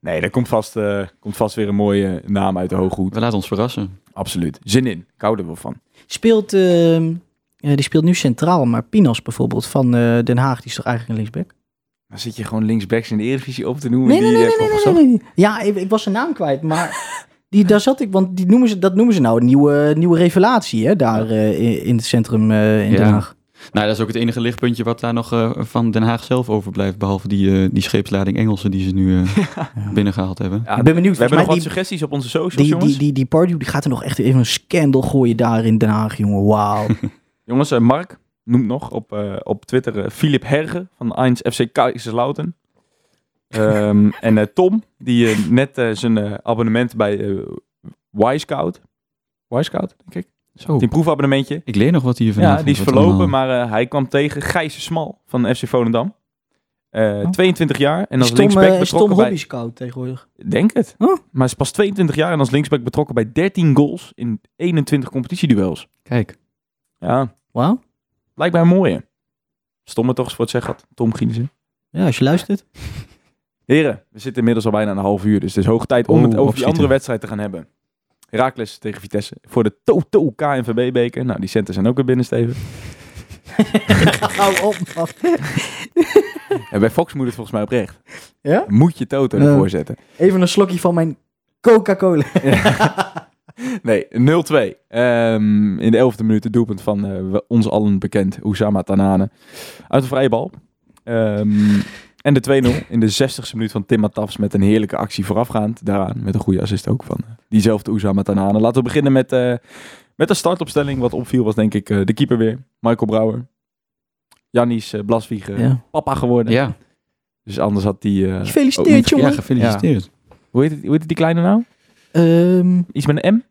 Nee, daar komt vast, eh, komt vast weer een mooie naam uit de hoge hoed. We laten ons verrassen. Absoluut. Zin in. Ik hou er wel van. Speelt, ehm, ja, die speelt nu centraal, maar Pinas bijvoorbeeld van eh, Den Haag, die is toch eigenlijk een linksback? Dan zit je gewoon linksbacks in de Eredivisie op te noemen. Nee, nee, die nee, nee, nee, nee. Ja, ik, ik was zijn naam kwijt, maar [LAUGHS] die, daar zat ik, want die noemen ze, dat noemen ze nou een nieuwe, nieuwe revelatie, hè, daar eh, in, in het centrum eh, in Ja. Den Haag. Nou, dat is ook het enige lichtpuntje wat daar nog eh, van Den Haag zelf overblijft. Behalve die, eh, die scheepslading Engelsen die ze nu eh, [LAUGHS] binnengehaald hebben. Ja, ik ben benieuwd, we hebben nog volgens wat die, suggesties op onze socials, die, jongens. die, die, die party die gaat er nog echt even een scandal gooien daar in Den Haag, jongen. Wauw. [LAUGHS] Jongens, Mark noemt nog op, eh, op Twitter Philip Herge van 1 FC Kaiserslautern. Ehm en eh, Tom, die eh, net eh, zijn eh, abonnement bij eh Wisecout. Wisecout, denk ik. Zo, Die proefabonnementje. ik leer nog wat hier Ja, vanavond. die is verlopen, allemaal- maar eh, hij kwam tegen Gijs Smal van FC Volendam. Eh, Oh. 22 jaar en als Tom, linksback is Tom betrokken bij... hobby scout tegenwoordig? Denk het. Maar hij is pas 22 jaar en als linksback betrokken bij 13 goals in 21 competitieduels. Kijk, Ja, Wauw. lijkt mij een mooie. Stomme toch voor het zeggen had. Tom Giensen. Ja, als je luistert. [LAUGHS] Heren, we zitten inmiddels al bijna een half uur, dus het is hoog tijd om Oeh, het over die andere wedstrijd te gaan hebben. Herakles tegen Vitesse voor de Toto KNVB-beker. Nou, die centen zijn ook weer binnen, Steven. [LAUGHS] Hou op, man. En bij Fox moet het volgens mij oprecht. Ja? Moet je Toto Ja. ervoor zetten. Even een slokje van mijn Coca-Cola. [LAUGHS] Nee, 0-2. Ehm, in de elfde minuut het doelpunt van eh, ons allen bekend Oussama Tanane. Uit de vrije bal. Ehm, en de 2-0 in de 60ste minuut van Tim Matafs met een heerlijke actie voorafgaand. Daaraan met een goede assist ook van eh, diezelfde Oussama Tanane. Laten we beginnen met, eh, met de startopstelling. Wat opviel was denk ik eh, de keeper weer. Michael Brouwer. Jannis uh, Ja. papa geworden. ja, Dus anders had hij... eh, ook Gefeliciteerd, jongen. ja gefeliciteerd. Hoe heet, het, hoe heet het die kleine nou? Ehm, Iets met een M?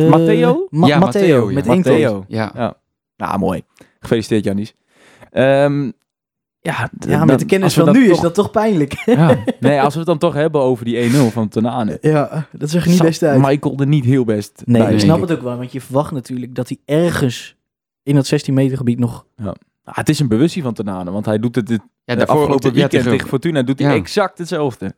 Ma- Matteo? Ma- Ja, Matteo, Matteo, ja. met één Matteo. toon. Ja, Nou, mooi. Gefeliciteerd, Jannies. Ehm, ja, Ja, met de kennis van nu is dat toch pijnlijk. [LAUGHS] Ja. Nee, als we het dan toch hebben over die 1-0 van Tanane. ja, dat zag er niet best uit. Michael er niet heel best Nee, bij, ik snap het ook wel. Want je verwacht natuurlijk dat hij ergens in dat 16 meter gebied nog... Ah, het is een bewustzijn van Tanane, want hij doet het dit ja de afgelopen ja, weekend tegen, tegen- Fortuna doet hij Ja. exact hetzelfde.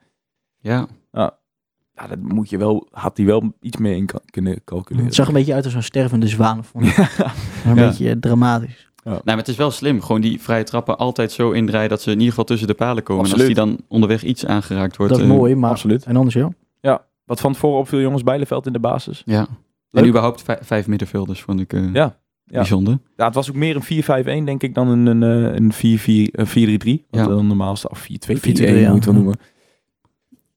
Ja, Ja, dat moet je wel, had hij wel iets meer in kunnen calculeren. Het zag een beetje uit als een stervende zwaan. Vond ik. [LAUGHS] Een Ja. beetje dramatisch. Nou, maar het is wel slim. Gewoon die vrije trappen altijd zo indraaien dat ze in ieder geval tussen de palen komen. En als die dan onderweg iets aangeraakt wordt. Dat is eh, mooi, maar... absoluut. En anders, ja. Wat van tevoren opviel, jongens, Bijleveld in de basis. Ja. Leuk. En überhaupt vij- vijf middenvelders vond ik eh, Ja. Ja. bijzonder. Ja, het was ook meer een 4-5-1, denk ik, dan een, een, eh, een 4-4, een 4-3-3. Wat Ja. dan normaal staat, of 4-2-3-1, 4-2-3-1, ja. moeten we noemen.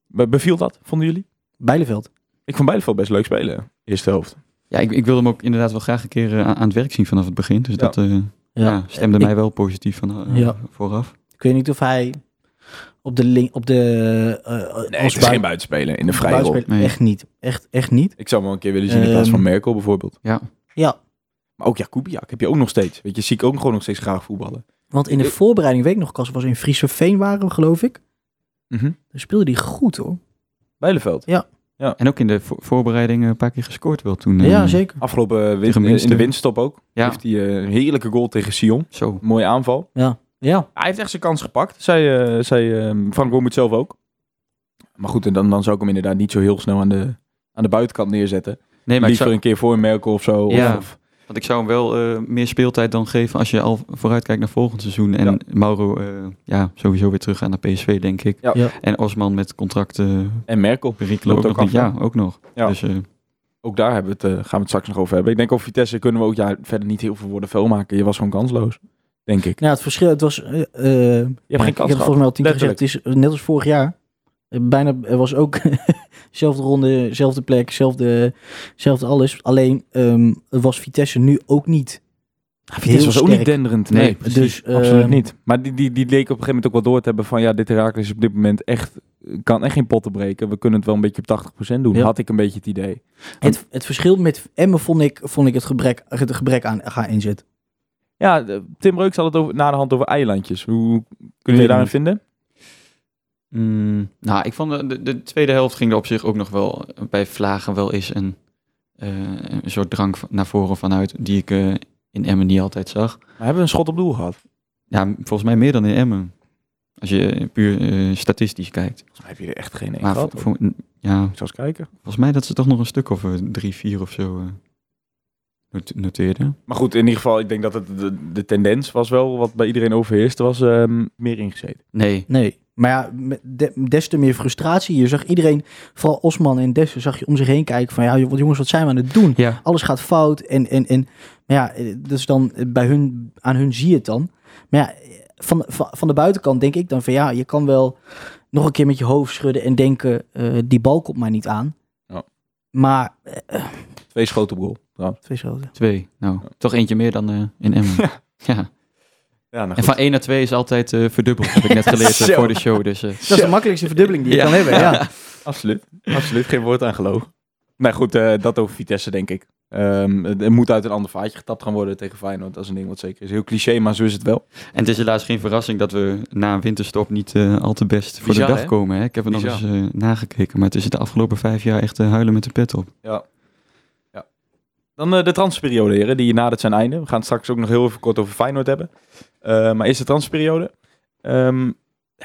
Be- Beviel dat, vonden jullie? Bijleveld. Ik vond Bijleveld best leuk spelen, eerste helft. Ja, ik, ik wil hem ook inderdaad wel graag een keer eh, aan, aan het werk zien vanaf het begin. Dus Ja. dat eh, ja. stemde Ik- mij wel positief van, eh, Ja. vooraf. Ik weet niet of hij op de link... Op de, eh, Nee, als het is geen buitenspeler in de vrije rol. Nee. Echt niet. Echt, echt niet. Ik zou hem wel een keer willen zien in plaats van Ehm, Merkel bijvoorbeeld. Ja, Maar ook Jakubiak heb je ook nog steeds. Weet je, zie ik ook gewoon nog steeds graag voetballen. want in de Ik- voorbereiding, weet ik nog, Kas was in Friese Veen waren geloof ik. Mhm. Daar speelde hij goed, hoor. Bijleveld. Ja. Ja. En ook in de vo- voorbereiding een paar keer gescoord wel toen. eh, Ja, zeker. Afgelopen win- Tegen in de winststop ook. Ja. Heeft hij eh, een heerlijke goal tegen Sion. Zo. Mooie aanval. Ja. Ja. Hij heeft echt zijn kans gepakt, zei, eh, zei eh, Frank Bommert zelf ook. Maar goed, en dan, dan zou ik hem inderdaad niet zo heel snel aan de, aan de buitenkant neerzetten. Nee, maar ik Liever zou, een keer voor Merkel of zo. Ja. Of, of- want ik zou hem wel eh, meer speeltijd dan geven als je al vooruit kijkt naar volgend seizoen. En Ja. Mauro, eh, ja, sowieso weer terug aan naar PSV, denk ik. Ja. Ja. En Osman met contracten en Merkel. perikelen ook, nog ook niet. af, Ja, ook nog. Ja. Dus eh, Ook daar hebben we het, gaan we het straks nog over hebben. Ik denk over Vitesse kunnen we ook ja, verder niet heel veel woorden vuil maken. Je was gewoon kansloos, denk ik. Nou, het verschil, het was... Je hebt ja, geen ik kans heb het volgens mij al tien keer gezegd. Het is net als vorig jaar. Bijna, er was ook [LAUGHS] zelfde ronde, zelfde plek, zelfde, zelfde alles. Alleen ehm, was Vitesse nu ook niet. Vitesse heel was ook niet denderend. Nee, Nee, precies. Dus, eh, absoluut niet. Maar die, die, die leek op een gegeven moment ook wel door te hebben van... ja, dit Herakles is op dit moment echt... kan echt geen potten breken. We kunnen het wel een beetje op 80% doen. Ja. Had ik een beetje het idee. Het, het verschil met Emmen vond ik, vond ik het, gebrek, het gebrek aan gaan inzet. Ja, Tim Breuks had het over, na de hand over eilandjes. Hoe kun je weet je daarin het vinden? Mm, nou, ik vond de, de, de tweede helft ging er op zich ook nog wel bij Vlagen wel eens een, eh, een soort drang naar voren vanuit die ik eh, in Emmen niet altijd zag. Maar hebben we een schot op doel gehad? Ja, volgens mij meer dan in Emmen. Als je eh, puur eh, statistisch kijkt. Volgens mij heb je er echt geen één Maar gehad. voor, ja, Ik zal eens kijken. volgens mij dat ze toch nog een stuk of drie, vier of zo eh, not- noteerden. Maar goed, in ieder geval, ik denk dat het de, de tendens was wel... wat bij iedereen overheerste, was ehm, meer ingezeten. Nee, Nee. Maar ja, des te meer frustratie. Je zag iedereen, vooral Osman en Dessen, zag je om zich heen kijken van ja, wat jongens, wat zijn we aan het doen? ja, Alles gaat fout en, en, en maar ja, dus dan eh, bij hun, aan hun zie je het dan. Maar ja, eh, van, van, van de buitenkant denk ik dan van ja, je kan wel nog een keer met je hoofd schudden en denken, eh, die bal komt mij niet aan. Ja. Maar, Twee schoten op goal. trouwens. twee schoten. twee. Nou, toch eentje meer dan eh, in Emmen. [LAUGHS] ja. Ja, nou En goed. van 1 naar 2 is altijd eh, verdubbeld, heb ik net geleerd eh, [LAUGHS] voor de show. Dus, eh, Dat is de makkelijkste verdubbeling die je Ja. kan hebben, ja. [LAUGHS] Absoluut. Absoluut. Geen woord aan gelogen. Nee, goed, eh, dat over Vitesse, denk ik. Ehm, het moet uit een ander vaatje getapt gaan worden tegen Feyenoord. Dat is een ding wat zeker is. Heel cliché, maar zo is het wel. En het is helaas geen verrassing dat we na een winterstop niet eh, al te best voor Bizar, de dag hè? komen. Hè? Ik heb er nog eens eh, nagekeken, maar het is de afgelopen vijf jaar echt huilen met de pet op. Ja. ja. Dan eh, de transferperiode, heren. Die nadert zijn einde. We gaan het straks ook nog heel even kort over Feyenoord hebben. Eh, maar eerst de transferperiode. Ehm, ja,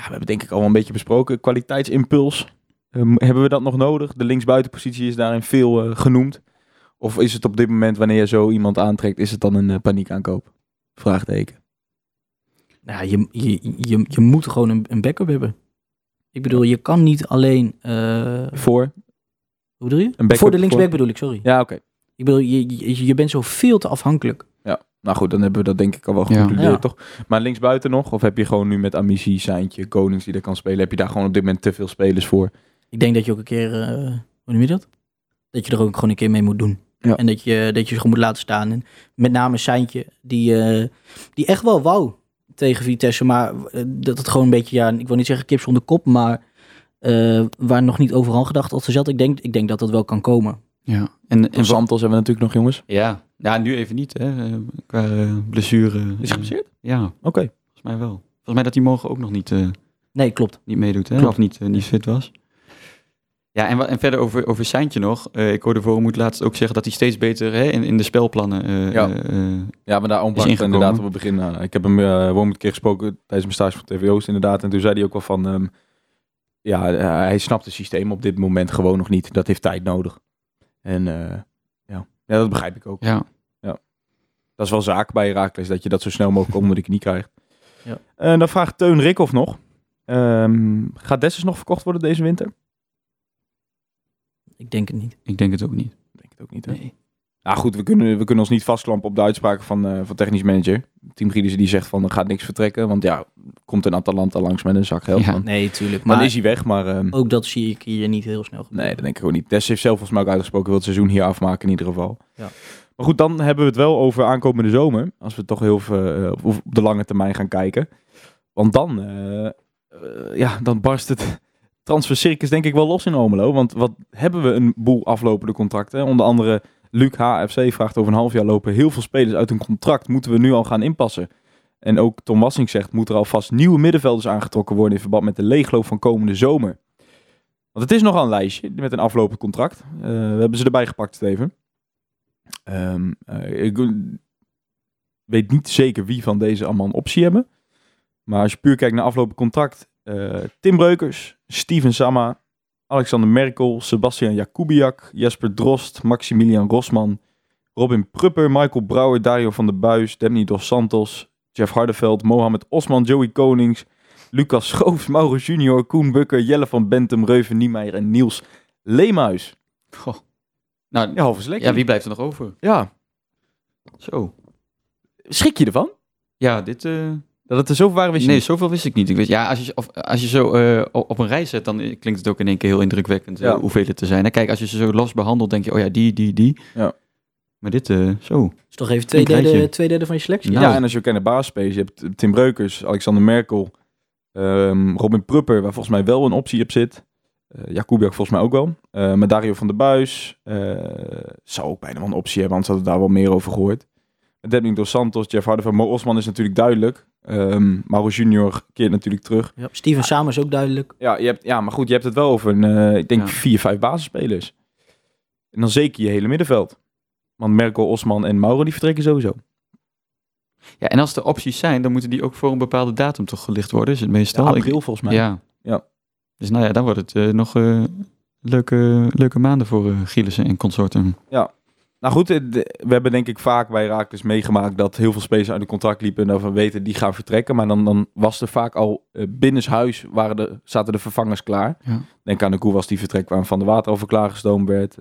we hebben denk ik al wel een beetje besproken. Kwaliteitsimpuls. Ehm, hebben we dat nog nodig? De linksbuitenpositie is daarin veel eh, genoemd. Of is het op dit moment, wanneer je zo iemand aantrekt, is het dan een eh, paniekaankoop? Vraagteken. Nou, je, je, je, je moet gewoon een, een backup hebben. Ik bedoel, je kan niet alleen... Voor? hoe bedoel je? voor de linksback voor- bedoel ik, sorry. Ja, oké. Ik bedoel, je, je, je bent zo veel te afhankelijk. Nou goed, dan hebben we dat denk ik al wel geconcludeerd, Ja. toch? Maar linksbuiten nog? Of heb je gewoon nu met Amici, Seintje, Konings die er kan spelen? Heb je daar gewoon op dit moment te veel spelers voor? Ik denk dat je ook een keer, eh, hoe noem je dat? Dat je er ook gewoon een keer mee moet doen. Ja. En dat je, dat je ze gewoon moet laten staan. En met name Seintje, die, eh, die echt wel wou tegen Vitesse. Maar eh, dat het gewoon een beetje, ja, ik wil niet zeggen kip zonder kop, maar eh, waar nog niet overal gedacht als ze zat. Ik denk, ik denk dat dat wel kan komen. Ja. En, En Santos hebben we natuurlijk nog, jongens. ja. ja, nu even niet, hè, qua eh, blessure. Is hij Eh, geblesseerd? Ja, Oké. volgens mij wel. Volgens mij dat hij morgen ook nog niet, eh, Nee, klopt. niet meedoet, hè? Klopt. of niet, niet fit was. Ja, en, en verder over, over Seintje nog. Eh, ik hoorde voor moet laatst ook zeggen dat hij steeds beter hè, in, in de spelplannen eh, Ja. Ja, maar daar inderdaad op het begin. aan. ik heb hem uh, gewoon een keer gesproken tijdens mijn stage van TVO's inderdaad. En toen zei hij ook wel van... ehm, ja, hij snapt het systeem op dit moment gewoon nog niet. Dat heeft tijd nodig. En eh, ja. ja, dat begrijp ik ook. ja, Dat is wel zaak bij Herakles, dat je dat zo snel mogelijk onder [LAUGHS] de knie krijgt. Ja. En dan vraagt Teun Rikhoff nog. ehm, gaat Dessus nog verkocht worden deze winter? Ik denk het niet. ik denk het ook niet. Ik denk het ook niet. Hè? Nou goed, we kunnen, we kunnen ons niet vastklampen op de uitspraken van, eh, van technisch manager. Team Gieders die zegt van er gaat niks vertrekken. Want ja, komt een Atalanta langs met een zak geld. Ja. Dan, Nee, tuurlijk. dan Maar is hij weg, maar ehm, ook dat zie ik hier niet heel snel gebeuren. nee, dat denk ik ook niet. Des heeft zelf volgens mij ook uitgesproken, wil het seizoen hier afmaken in ieder geval. Ja. Maar goed, dan hebben we het wel over aankomende zomer. Als we toch heel veel eh, op de lange termijn gaan kijken. Want dan, eh, eh, ja, dan barst het transfercircus denk ik wel los in Omelo. Want wat hebben we een boel aflopende contracten. Onder andere Luc HFC vraagt over een half jaar lopen heel veel spelers uit een contract. Moeten we nu al gaan inpassen? En ook Tom Wassing zegt, moet er alvast nieuwe middenvelders aangetrokken worden in verband met de leegloop van komende zomer. Want het is nogal een lijstje met een aflopend contract. Eh, we hebben ze erbij gepakt, Steven. Ehm, eh, ik weet niet zeker wie van deze allemaal een optie hebben. Maar als je puur kijkt naar aflopend contract. eh, Tim Breukers, Steven Samma, Alexander Merkel, Sebastian Jakubiak, Jesper Drost, Maximilian Rosman, Robin Prupper, Michael Brouwer, Dario van der Buis, Demi Dos Santos, Jeff Hardeveld, Mohamed Osman, Joey Konings, Lucas Schoofs, Mauro Junior, Koen Bukker, Jelle van Bentum, Reuven Niemeyer en Niels Leemhuis. Goh. Nou, Ja, half is lekker. ja, wie blijft er nog over? Ja. Zo. Schrik je ervan? Ja, dit... eh, Dat het er zoveel waren, wist je nee, niet? zoveel wist ik niet. Ik weet, ja, als je, of, als je zo eh, op een rij zet, dan eh, klinkt het ook in één keer heel indrukwekkend Ja. hoeveel het te zijn. Kijk, als je ze zo los behandelt, denk je, oh ja, die, die, die. Ja. Maar dit, eh, zo. is toch even twee derde, twee derde van je selectie? Nou. Ja, en als je ook in de basisspace, je hebt Tim Breukers, Alexander Merkel, ehm, Robin Prupper, waar volgens mij wel een optie op zit. Uh, Jakubiak volgens mij ook wel. Eh maar Dario van der Buis eh, zou ook bijna wel een optie hebben, anders hadden we daar wel meer over gehoord. Demming Dos Santos, Jeff Harden, Mo Osman is natuurlijk duidelijk. Ehm Mauro Junior keert natuurlijk terug. Ja, Steven Samen is ook duidelijk. Ja, je hebt, ja, maar goed, je hebt het wel over een, eh, ik denk Ja. vier, vijf basisspelers. En dan zeker je hele middenveld. Want Merkel, Osman en Mauro die vertrekken sowieso. Ja, en als er opties zijn, dan moeten die ook voor een bepaalde datum toch gelicht worden, is het meestal. Ja, Ik- april volgens mij. Ja. Ja. Dus nou ja, dan wordt het eh, nog eh, leuke, leuke maanden voor uh, Gielissen en consorten. Nou goed, we hebben denk ik vaak bij Raakles meegemaakt dat heel veel spelers uit de contract liepen en we weten die gaan vertrekken. Maar dan, dan was er vaak al uh, binnenshuis waren de, zaten de vervangers klaar. Ja. Denk aan de Koewas die vertrekt waar Van de Water over klaargestoomd werd.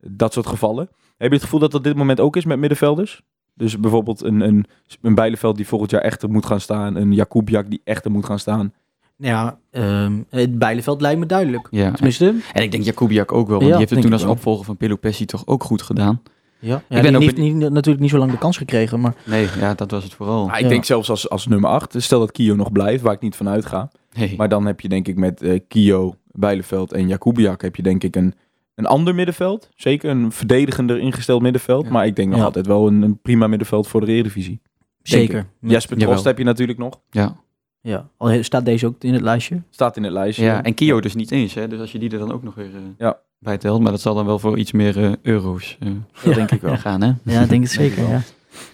dat soort gevallen. Heb je het gevoel dat dat dit moment ook is met middenvelders? Dus bijvoorbeeld een, een, een Bijleveld die volgend jaar echter moet gaan staan. Een Jakubiak die echter moet gaan staan. Ja, ehm, het Bijleveld lijkt me duidelijk. Ja. Tenminste, En ik denk Jakubiak ook wel, want Ja, die heeft het toen ik als wel. opvolger van Pelopessi toch ook goed gedaan. ja. ja ben die ook heeft niet, natuurlijk niet zo lang de kans gekregen, maar Nee, ja, dat was het vooral. Maar ik Ja. denk zelfs als, als nummer 8, stel dat Kio nog blijft, waar ik niet van uitga. Nee. Maar dan heb je denk ik met eh Kio, Bijleveld en Jakubiak heb je denk ik een, een ander middenveld. Zeker een verdedigender ingesteld middenveld. Ja. Maar ik denk nog Ja. altijd wel een, een prima middenveld voor de Eredivisie. zeker. Jesper Jawel. Trost heb je natuurlijk nog. ja. Ja, al staat deze ook in het lijstje. Staat in het lijstje. ja, en Kio dus niet eens, hè? dus als je die er dan ook nog weer eh, Ja. bij telt, maar dat zal dan wel voor iets meer eh, euro's eh, dat denk ik wel. [LAUGHS] gaan, hè? Ja, ik denk het [LAUGHS] zeker. Ja,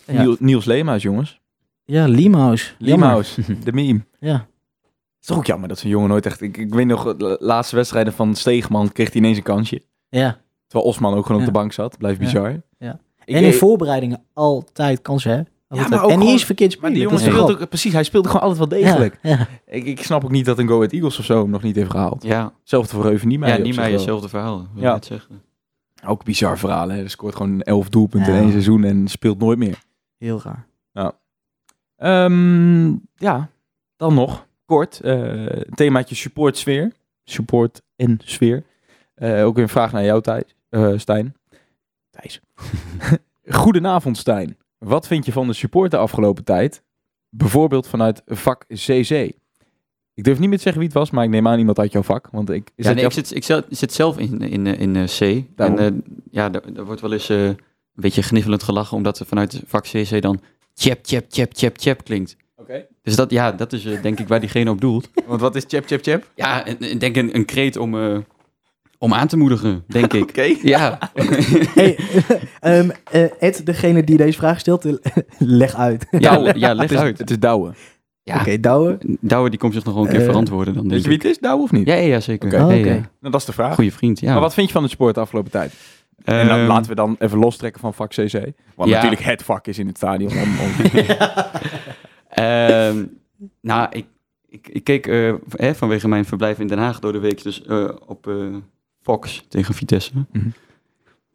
Ja. Niels, Niels Leemhuis, jongens. ja. Jammer. Leemhuis, de meme. Ja. Het is toch ook jammer dat zo'n jongen nooit echt... Ik, ik weet nog, de laatste wedstrijden van Steegman kreeg hij ineens een kansje. Ja. Terwijl Osman ook gewoon Ja. op de bank zat. Blijft Ja. bizar. Ja. Ik- en in voorbereidingen altijd kansen, hè? Altijd. maar ook en niet eens verkeerd Maar die jongen ook, precies, hij speelde gewoon altijd wel degelijk. Ja, ja. Ik, ik snap ook niet dat een Go Ahead Eagles of zo hem nog niet heeft gehaald. Ja, Hetzelfde voor Reuven Niemeyer. ja wel. hetzelfde verhaal, wil Ja. zeggen. Ook bizar verhaal. Hè? Hij scoort gewoon 11 doelpunten Ja. in één seizoen en speelt nooit meer. Heel raar. Ehm, ja, dan nog kort. eh themaatje support sfeer. Support en sfeer. Eh, ook weer een vraag naar jou, Thijs. eh, Stijn. Thijs. [LAUGHS] Goedenavond, Stijn. Wat vind je van de support de afgelopen tijd? Bijvoorbeeld vanuit vak CC. Ik durf niet meer te zeggen wie het was, maar ik neem aan iemand uit jouw vak. Want ik, Ja, nee, ik, zit, ik, zit, ik zit zelf in, in, in eh, C. Daarom. En ja, er, wordt wel eens een beetje gniffelend gelachen, omdat er vanuit vak CC dan chap, chap, chap, chap, chap klinkt. Oké. Dus dat, ja, dat is denk ik waar diegene op doelt. [LAUGHS] Want wat is chap, chap, chap? Ja, denk een, een kreet om, om aan te moedigen, denk ik. [LAUGHS] Oké. Ja, [LAUGHS] Hey, [LAUGHS] ehm, eh, Ed, degene die deze vraag stelt, eh, leg uit. ja, ja, leg Het is, uit. het is Douwe. Ja, Oké, Douwe. Douwe die komt zich nog wel een keer Eh, verantwoorden dan, Weet denk je wie ik. het is, Douwe of niet? Ja, ja, ja, zeker. Oké. Ja, Oh, ja. oké. Nou, dat is de vraag. Goeie vriend, ja. Maar wat vind je van het sport de afgelopen tijd? En dan Ehm, laten we dan even lostrekken van vak CC. Wat Ja. natuurlijk het vak is in het stadion. Om, om- Ehm, nou, ik, ik, ik keek eh, hè, vanwege mijn verblijf in Den Haag door de week dus eh, op eh, Fox tegen Vitesse. Mhm.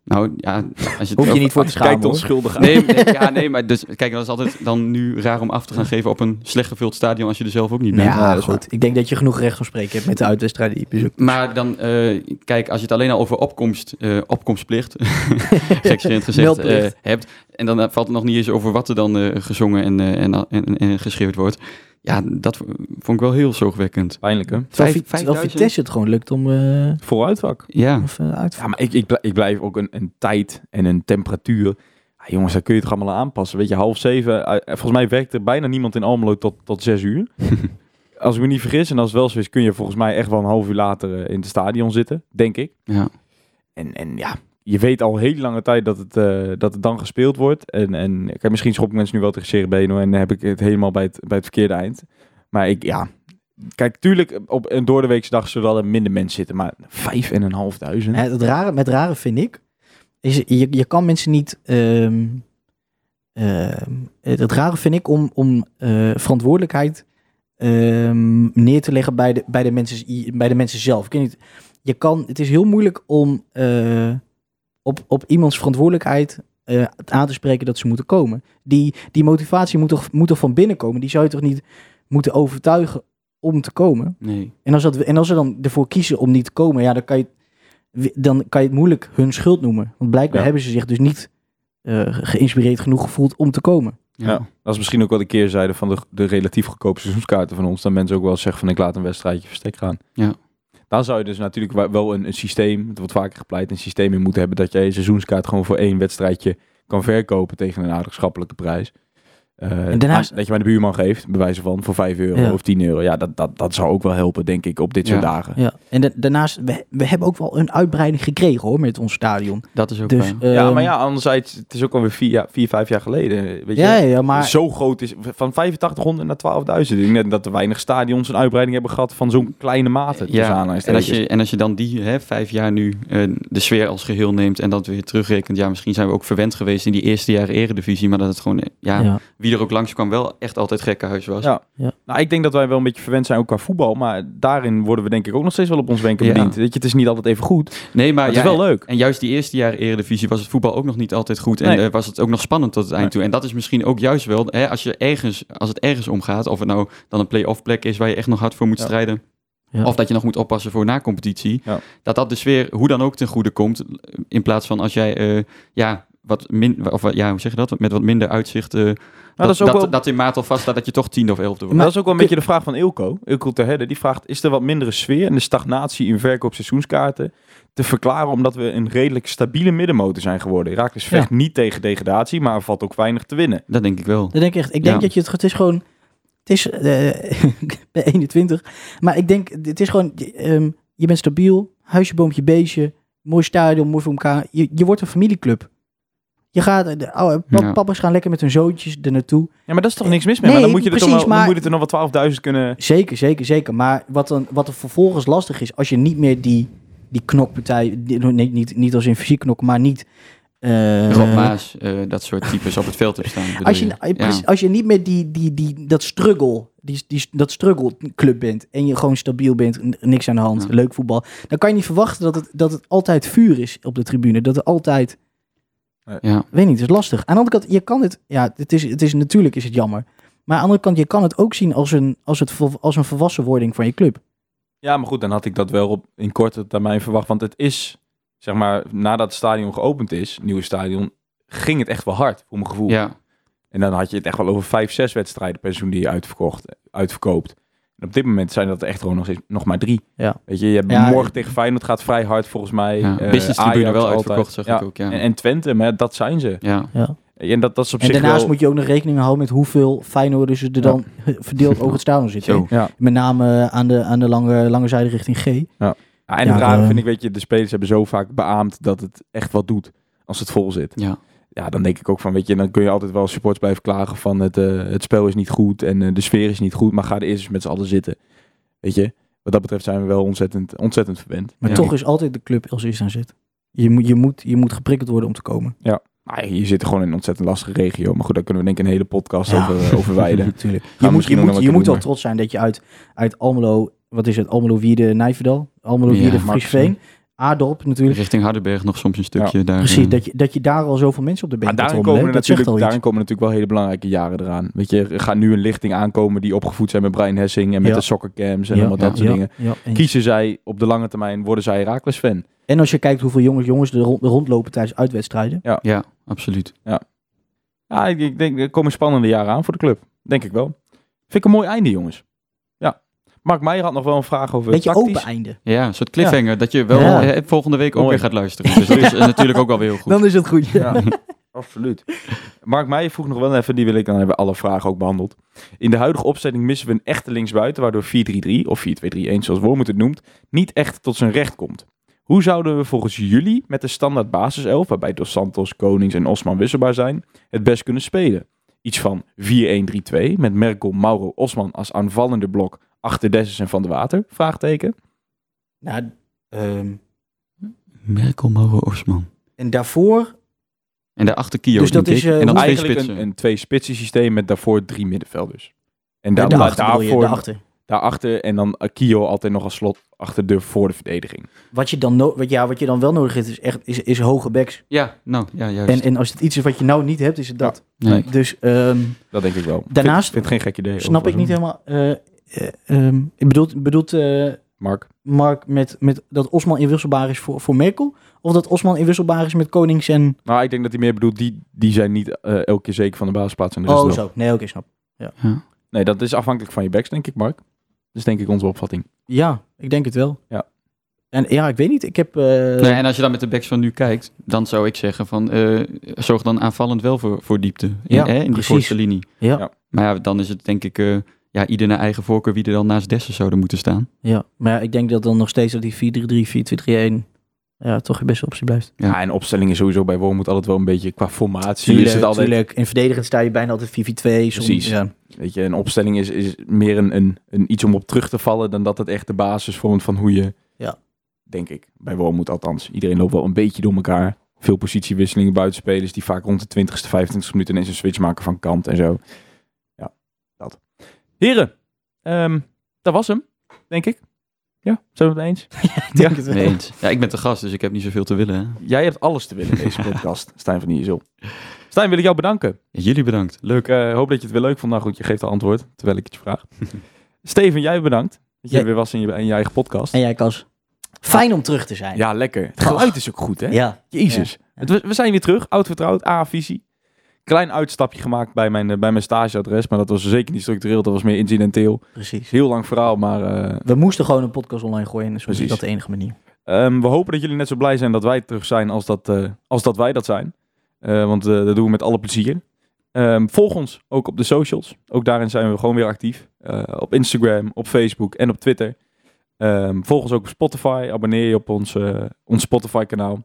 Nou ja, als je Hoef je niet voor te schamen, ons hoor. schuldig aan. Nee, nee, ja, nee, maar dus, kijk, dat is altijd dan nu raar om af te gaan geven op een slecht gevuld stadion als je er zelf ook niet bent. Ja, Ja, dat is goed. Ik denk dat je genoeg recht van spreken hebt met de uitwedstrijden die je bezoekt. Maar dan, eh, kijk, als je het alleen al over opkomst, eh, opkomstplicht, [LAUGHS] gekscherend gezegd, eh, hebt. En dan valt het nog niet eens over wat er dan gezongen en, en, en, en geschreeuwd wordt. Ja, dat vond ik wel heel zorgwekkend. Pijnlijk, hè? Terwijl, Vijf- Vi- terwijl 5000? Vitesse het gewoon lukt om eh Vol uitvak. Ja, even uit Ja, maar ik, ik, blijf, ik blijf ook een, een tijd en een temperatuur. Ja, jongens, daar kun je toch allemaal aan aanpassen. Weet je, half zeven. eh, volgens mij werkt er bijna niemand in Almelo tot, tot zes uur. [LAUGHS] als ik me niet vergis, en als het wel zo is, kun je volgens mij echt wel een half uur later eh, in het stadion zitten, denk ik. Ja. En, en ja, je weet al heel lange tijd dat het, eh, dat het dan gespeeld wordt. En, en kijk, misschien schop ik mensen nu wel tegen cerebeno en dan heb ik het helemaal bij het, bij het verkeerde eind. Maar ik, ja... Kijk, tuurlijk, op een doordeweekse dag zullen er minder mensen zitten, maar vijf en een half duizend. Het rare, met rare vind ik, is je, je kan mensen niet. ehm, ehm, het rare vind ik om, om eh, verantwoordelijkheid ehm, neer te leggen bij de, bij, de mensen, bij de mensen zelf. Je kan, het is heel moeilijk om eh, op, op iemands verantwoordelijkheid eh, aan te spreken dat ze moeten komen. Die, die motivatie moet toch, moet toch van binnen komen? Die zou je toch niet moeten overtuigen om te komen? Nee. En als, dat, en als ze dan ervoor kiezen om niet te komen, ja, dan kan je, het- dan kan je het moeilijk hun schuld noemen. Want blijkbaar Ja. hebben ze zich dus niet eh, geïnspireerd genoeg gevoeld om te komen. Ja. Dat is misschien ook wel de keerzijde van de, de relatief goedkope seizoenskaarten van ons. Dat mensen ook wel zeggen van ik laat een wedstrijdje verstek gaan. Ja. Dan zou je dus natuurlijk wel een, een systeem, het wordt vaker gepleit, een systeem in moeten hebben dat jij je seizoenskaart gewoon voor één wedstrijdje kan verkopen tegen een aardig schappelijke prijs. Eh, En daarnaast- dat je bij de buurman geeft, bij wijze van, voor 5 euro Ja. of 10 euro. Ja, dat, dat, dat zou ook wel helpen, denk ik, op dit soort dagen. Ja. En da- daarnaast, we, we hebben ook wel een uitbreiding gekregen hoor, met ons stadion. Dat is ook Dus, waar. Ja, ehm, maar ja, anderzijds, het is ook alweer vier, ja, vier vijf jaar geleden. Weet je? ja, ja, ja, maar Zo groot is, van 8500 naar 12.000. Ik denk net dat er weinig stadions een uitbreiding hebben gehad van zo'n kleine mate. Ja, en als, je, en als je dan die hè, vijf jaar nu eh, de sfeer als geheel neemt en dat weer terugrekent, ja, misschien zijn we ook verwend geweest in die eerste jaren eredivisie, maar dat het gewoon, eh, ja, ja. Wie er ook langskwam wel echt altijd gekkenhuis was. Ja. Ja. Nou, ik denk dat wij wel een beetje verwend zijn ook qua voetbal. Maar daarin worden we denk ik ook nog steeds wel op ons wenken Ja. bediend. Weet je, het is niet altijd even goed. Nee, maar Maar het ja, is wel leuk. En juist die eerste jaren eredivisie was het voetbal ook nog niet altijd goed. En Nee. eh, was het ook nog spannend tot het eind Nee. toe. En dat is misschien ook juist wel, hè, als, je ergens, als het ergens om gaat, of het nou dan een play-off plek is waar je echt nog hard voor moet Ja. strijden. Ja. Of dat je nog moet oppassen voor na-competitie. Ja. Dat dat de sfeer hoe dan ook ten goede komt. In plaats van als jij, eh, ja, wat min, of, ja, hoe zeg je dat? Met wat minder uitzicht. eh, dat, dat is ook dat, wel- dat in maat al vast staat dat je toch tiende of elfde wordt. Maar dat is ook wel een beetje de vraag van Ilko. Ilko ter Hedde, die vraagt, is er wat mindere sfeer en de stagnatie in verkoop seizoenskaarten te verklaren omdat we een redelijk stabiele middenmotor zijn geworden? Herakles vecht niet tegen degradatie, maar er valt ook weinig te winnen. Dat denk ik wel. Dat denk ik echt. Ik denk Ja. dat je het, het is gewoon, het is eh, ik ben 21, maar ik denk, het is gewoon, ehm, je bent stabiel, huisje, boompje, beestje, mooi stadion, mooi voor elkaar. Je, je wordt een familieclub. Je gaat, de, pap- Ja. papa's gaan lekker met hun zoontjes er naartoe. Ja, maar dat is toch niks mis mee? Nee, maar dan moet je er toch precies, wel, dan maar- moet het er nog wel 12.000 kunnen... Zeker, zeker, zeker. Maar wat, dan, wat er vervolgens lastig is, als je niet meer die, die knokpartij, die, nee, niet, niet als in fysiek knokken, maar niet... eh, Rob Maas, eh, dat soort types op het veld hebt staan. als je, je? eh, als je niet meer die, die, die, dat struggle, die, die, dat struggle club bent en je gewoon stabiel bent, niks aan de hand, Ja. leuk voetbal, dan kan je niet verwachten dat het, dat het altijd vuur is op de tribune. Dat er altijd, Ja. weet niet, het is lastig. Aan de andere kant, je kan het, ja, het is, het is natuurlijk is het jammer. Maar aan de andere kant, je kan het ook zien als een, als het, vol- als een volwassenwording van je club. Ja, maar goed, dan had ik dat wel op, in korte termijn verwacht. Want het is, zeg maar, nadat het stadion geopend is, het nieuwe stadion, ging het echt wel hard, voor mijn gevoel. ja. En dan had je het echt wel over vijf, zes wedstrijden per seizoen die je uitverkocht, uitverkoopt. En op dit moment zijn dat echt gewoon nog, nog maar drie. Ja. Weet je, je hebt Ja, morgen tegen Feyenoord gaat vrij hard volgens mij. ja. Eh, Business tribune wel altijd. uitverkocht, zeg ja. ik ook. Ja. En, en Twente, maar dat zijn ze. ja. Ja. En dat, dat is op En zich daarnaast wel... moet je ook nog rekening houden met hoeveel Feyenoorders er dan verdeeld over het stadion zitten. Met name aan de, aan de lange, lange zijde richting G. Ja, en Ja, het rare eh, vind ik, weet je, de spelers hebben zo vaak beaamd dat het echt wat doet als het vol zit. Ja. Ja, dan denk ik ook van, weet je, dan kun je altijd wel supports blijven klagen van het, eh, het spel is niet goed en eh, de sfeer is niet goed, maar ga er eerst eens met z'n allen zitten. Weet je, wat dat betreft zijn we wel ontzettend, ontzettend verwend. Maar Ja. toch is altijd de club als eerste aan zit. Je moet, je, moet, je moet geprikkeld worden om te komen. Maar je zit gewoon in een ontzettend lastige regio, maar goed, daar kunnen we denk ik een hele podcast Ja. over, over wijden. [LAUGHS] Natuurlijk. Je moet, je moet, wel je moet wel trots zijn dat je uit, uit Almelo, wat is het, Almelo Wierde Nijverdal, Almelo Ja, Wierde Max, Friesveen, Aardorp natuurlijk. Richting Hardenberg nog soms een stukje daar. Precies, eh, dat je, dat je daar al zoveel mensen op de been kunt komen, er dat natuurlijk, daarin iets. komen natuurlijk wel hele belangrijke jaren eraan. Weet je, er gaat nu een lichting aankomen die opgevoed zijn met Brian Hessing en met Ja. de soccercams en Ja, allemaal dat ja, soort Ja, dingen. ja. Kiezen zij op de lange termijn, worden zij Herakles fan. En als je kijkt hoeveel jongens, jongens er rond, rondlopen tijdens uitwedstrijden. Ja, absoluut. Ja, ik, ik denk, er komen spannende jaren aan voor de club. Denk ik wel. Vind ik een mooi einde, jongens. Mark Meijer had nog wel een vraag over Beetje tactisch. open einde. Ja, een soort cliffhanger dat je wel Ja. eh, volgende week ook Mooi. weer gaat luisteren. Dus dat is eh, natuurlijk ook wel weer heel goed. Dan is het goed. Ja. [LAUGHS] [LAUGHS] Absoluut. Mark Meijer vroeg nog wel even, die wil ik, dan hebben we alle vragen ook behandeld. In de huidige opstelling missen we een echte linksbuiten, waardoor 4-3-3 of 4-2-3-1, zoals Wormoed het noemt, niet echt tot zijn recht komt. Hoe zouden we volgens jullie met de standaard basiself, waarbij Dos Santos, Konings en Osman wisselbaar zijn, het best kunnen spelen? Iets van 4-1-3-2 met Merkel, Mauro, Osman als aanvallende blok achter Dessus en Van der Water? Vraagteken. Nou, ehm, Merkel, Mauro, Osman. en daarvoor, En daarachter Kio, Dus dat is, ik. eh, en dan twee Eigenlijk spitsen. een, een twee spitsen systeem met daarvoor drie middenvelders. En ja, daar, daarachter, daarvoor, daarachter. daarachter en dan Akio altijd nog als slot achter de voor de verdediging. Wat je, dan no wat, ja, wat je dan wel nodig hebt, is, echt, is, is hoge backs. Ja, nou, ja, juist. En, en als het iets is wat je nou niet hebt, is het dat. nee. Dus ehm, Dat denk ik wel. Daarnaast vind, vind het geen gek idee. snap ik niet helemaal... eh, eh, ehm, ik bedoelt, bedoelt eh, Mark. Mark met, met dat Osman inwisselbaar is voor, voor Merkel? Of dat Osman inwisselbaar is met Konings en... Nou, ik denk dat hij meer bedoelt, die, die zijn niet eh, elke keer zeker van de basisplaats. En de rest Oh, zo. Nee, oké, snap. Ja. Nee, dat is afhankelijk van je backs, denk ik, Mark. Dat is denk ik onze opvatting. Ja, ik denk het wel. Ja. En ja, ik weet niet. Ik heb... eh, Nee, en als je dan met de backs van nu kijkt, dan zou ik zeggen van, eh, zorg dan aanvallend wel voor, voor diepte in, Ja, hè, in die precies. voorste linie. ja, Ja. Maar ja, dan is het denk ik, eh, ja, ieder naar eigen voorkeur wie er dan naast Dessen zouden moeten staan. ja. Maar ja, ik denk dat dan nog steeds dat die 4-3-3, 4-2-3-1... Ja, toch je beste optie blijft. Ja. Ja, en opstellingen sowieso bij Wormoed altijd wel een beetje qua formatie. Tuurlijk, is het altijd, tuurlijk. In verdedigend sta je bijna altijd 4-4-2. soms- Precies. Ja. Weet je, een opstelling is, is meer een, een, een iets om op terug te vallen dan dat het echt de basis vormt van hoe je, Ja. denk ik, bij Wormoed althans. Iedereen loopt wel een beetje door elkaar. Veel positiewisselingen, buitenspelers die vaak rond de 20ste, 25ste minuut ineens een switch maken van kant en zo. Ja, dat. Heren, ehm, dat was hem, denk ik. Ja, zijn we het eens? [LAUGHS] Ik denk het wel. Nee eens. Ja, ik ben te gast, dus ik heb niet zoveel te willen. Hè. Jij hebt alles te willen in deze [LAUGHS] podcast, Stijn van Iersel. Stijn, wil ik jou bedanken. Ja, jullie bedankt. Leuk. Ik eh, hoop dat je het weer leuk vond. Nou goed, je geeft al antwoord, terwijl ik het je vraag. [LAUGHS] Steven, jij bedankt. Dat je Ja. weer was in je, in je eigen podcast. En jij, Kas? Fijn om terug te zijn. Ja, lekker. Het geluid is ook goed, hè? Ja. Jezus. We zijn weer terug, oud vertrouwd, A-visie. Klein uitstapje gemaakt bij mijn, eh, bij mijn stageadres, maar dat was zeker niet structureel, dat was meer incidenteel. precies. Heel lang verhaal, maar eh, We moesten gewoon een podcast online gooien. Dus Precies. is dat de enige manier. ehm, we hopen dat jullie net zo blij zijn dat wij terug zijn als dat, eh, als dat wij dat zijn. Want dat doen we met alle plezier. Ehm, volg ons ook op de socials. Ook daarin zijn we gewoon weer actief. Op Instagram, op Facebook en op Twitter. Ehm, volg ons ook op Spotify. Abonneer je op ons, ons Spotify kanaal.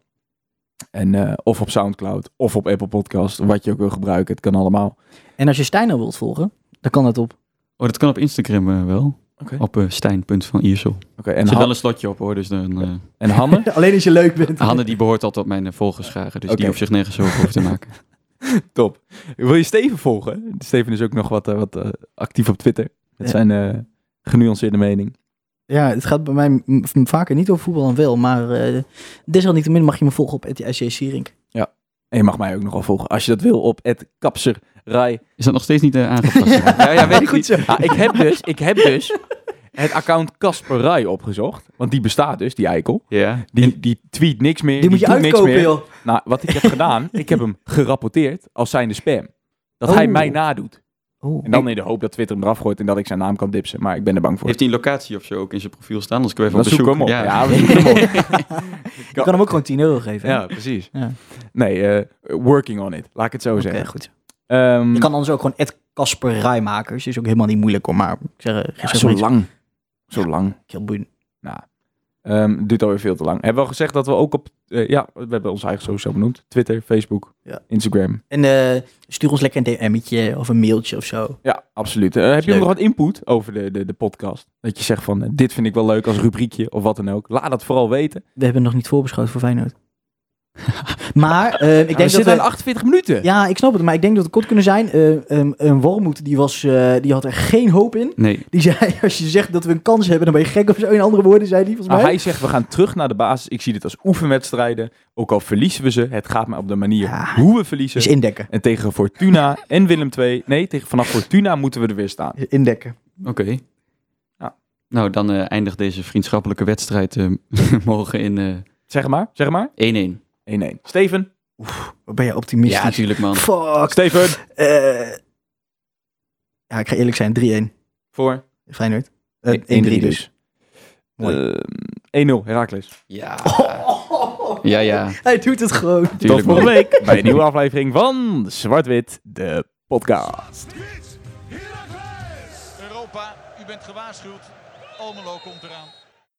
En, eh, of op Soundcloud of op Apple Podcast. Wat je ook wil gebruiken. Het kan allemaal. En als je Stijn nou wilt volgen, dan kan dat op. Oh, dat kan op Instagram eh, wel. Op uh, stijn.vaniersel. Oké, Er en, zit Han- wel een slotje op hoor, dus dan... eh, en Hanne? [LAUGHS] Alleen als je leuk bent. Hanne die behoort altijd op mijn volgerscharen, dus die hoeft zich nergens over hoeven te maken. [LAUGHS] Top. Wil je Steven volgen? Steven is ook nog wat, eh, wat eh, actief op Twitter. Ja. zijn eh, genuanceerde mening. Ja, het gaat bij mij vaker niet over voetbal dan wel. Maar eh desalniettemin mag je me volgen op SJ Sierink. En je mag mij ook nog wel volgen als je dat wil op het kapserij. Is dat nog steeds niet uh, aangepast? [LAUGHS] ja, ja, weet ik Goed zo. Ah, ik heb dus, ik heb dus het account Kasperij opgezocht. Want die bestaat dus, die eikel. Ja. Die, die tweet niks meer. Die moet je uitkopen, joh. Nou, wat ik heb gedaan, ik heb hem gerapporteerd als zijnde spam. Dat Oh. hij mij nadoet. Oh. En dan in de hoop dat Twitter hem eraf gooit en dat ik zijn naam kan dipsen. Maar ik ben er bang voor. Heeft hij een locatie of zo ook in zijn profiel staan? Anders kunnen we Dan even op bezoek. hem op. Ja, we zoeken hem op. [LAUGHS] Je kan hem ook gewoon 10 euro geven. hè? Ja, precies. Ja. Nee, eh, working on it. Laat ik het zo Oké, zeggen. goed. Ehm, Je kan anders ook gewoon Ed Kasper Rijmakers. Is ook helemaal niet moeilijk hoor. Maar ik zeg, eh, ja, zo lang. Zo lang. heel boeiend. Ehm duurt alweer veel te lang. Hebben we al gezegd dat we ook op... eh, ja, we hebben onze eigen social benoemd. Twitter, Facebook, Ja. Instagram. En eh, stuur ons lekker een DM'tje of een mailtje of zo. Ja, absoluut. Eh, heb je Leuk. nog wat input over de, de, de podcast? Dat je zegt van, dit vind ik wel leuk als rubriekje of wat dan ook. Laat dat vooral weten. We hebben nog niet voorbeschouwd voor Feyenoord. [LAUGHS] maar eh, ik denk we dat zitten we... aan 48 minuten. Ja, ik snap het, maar ik denk dat het kort kunnen zijn. Eh, een, een Wormoed, die, was, eh, die had er geen hoop in. Nee, Die zei, [LAUGHS] als je zegt dat we een kans hebben, dan ben je gek of zo. In andere woorden, zei die volgens Nou, mij. hij zegt, we gaan terug naar de basis. Ik zie dit als oefenwedstrijden. Ook al verliezen we ze, het gaat maar op de manier Ja. hoe we verliezen. Is indekken. En tegen Fortuna en Willem II... Nee, tegen, vanaf Fortuna moeten we er weer staan. Indekken. oké. Ja. Nou, dan eindigt deze vriendschappelijke wedstrijd eh, [LAUGHS] morgen in eh, 1-1. Zeg maar, zeg maar. 1-1. Steven. Wat ben je optimistisch. ja, natuurlijk man. Fuck. Steven. Eh, ja, ik ga eerlijk zijn. 3-1. Voor. Feyenoord. Eh, 1-3 1-3 dus. Mooi. Ehm, 1-0, Herakles. Ja. [LAUGHS] Oh, Ja, ja. Hij doet het gewoon. Tot volgende week bij een nieuwe aflevering van Zwart-Wit, de podcast. Europa, u bent gewaarschuwd. Almelo komt eraan.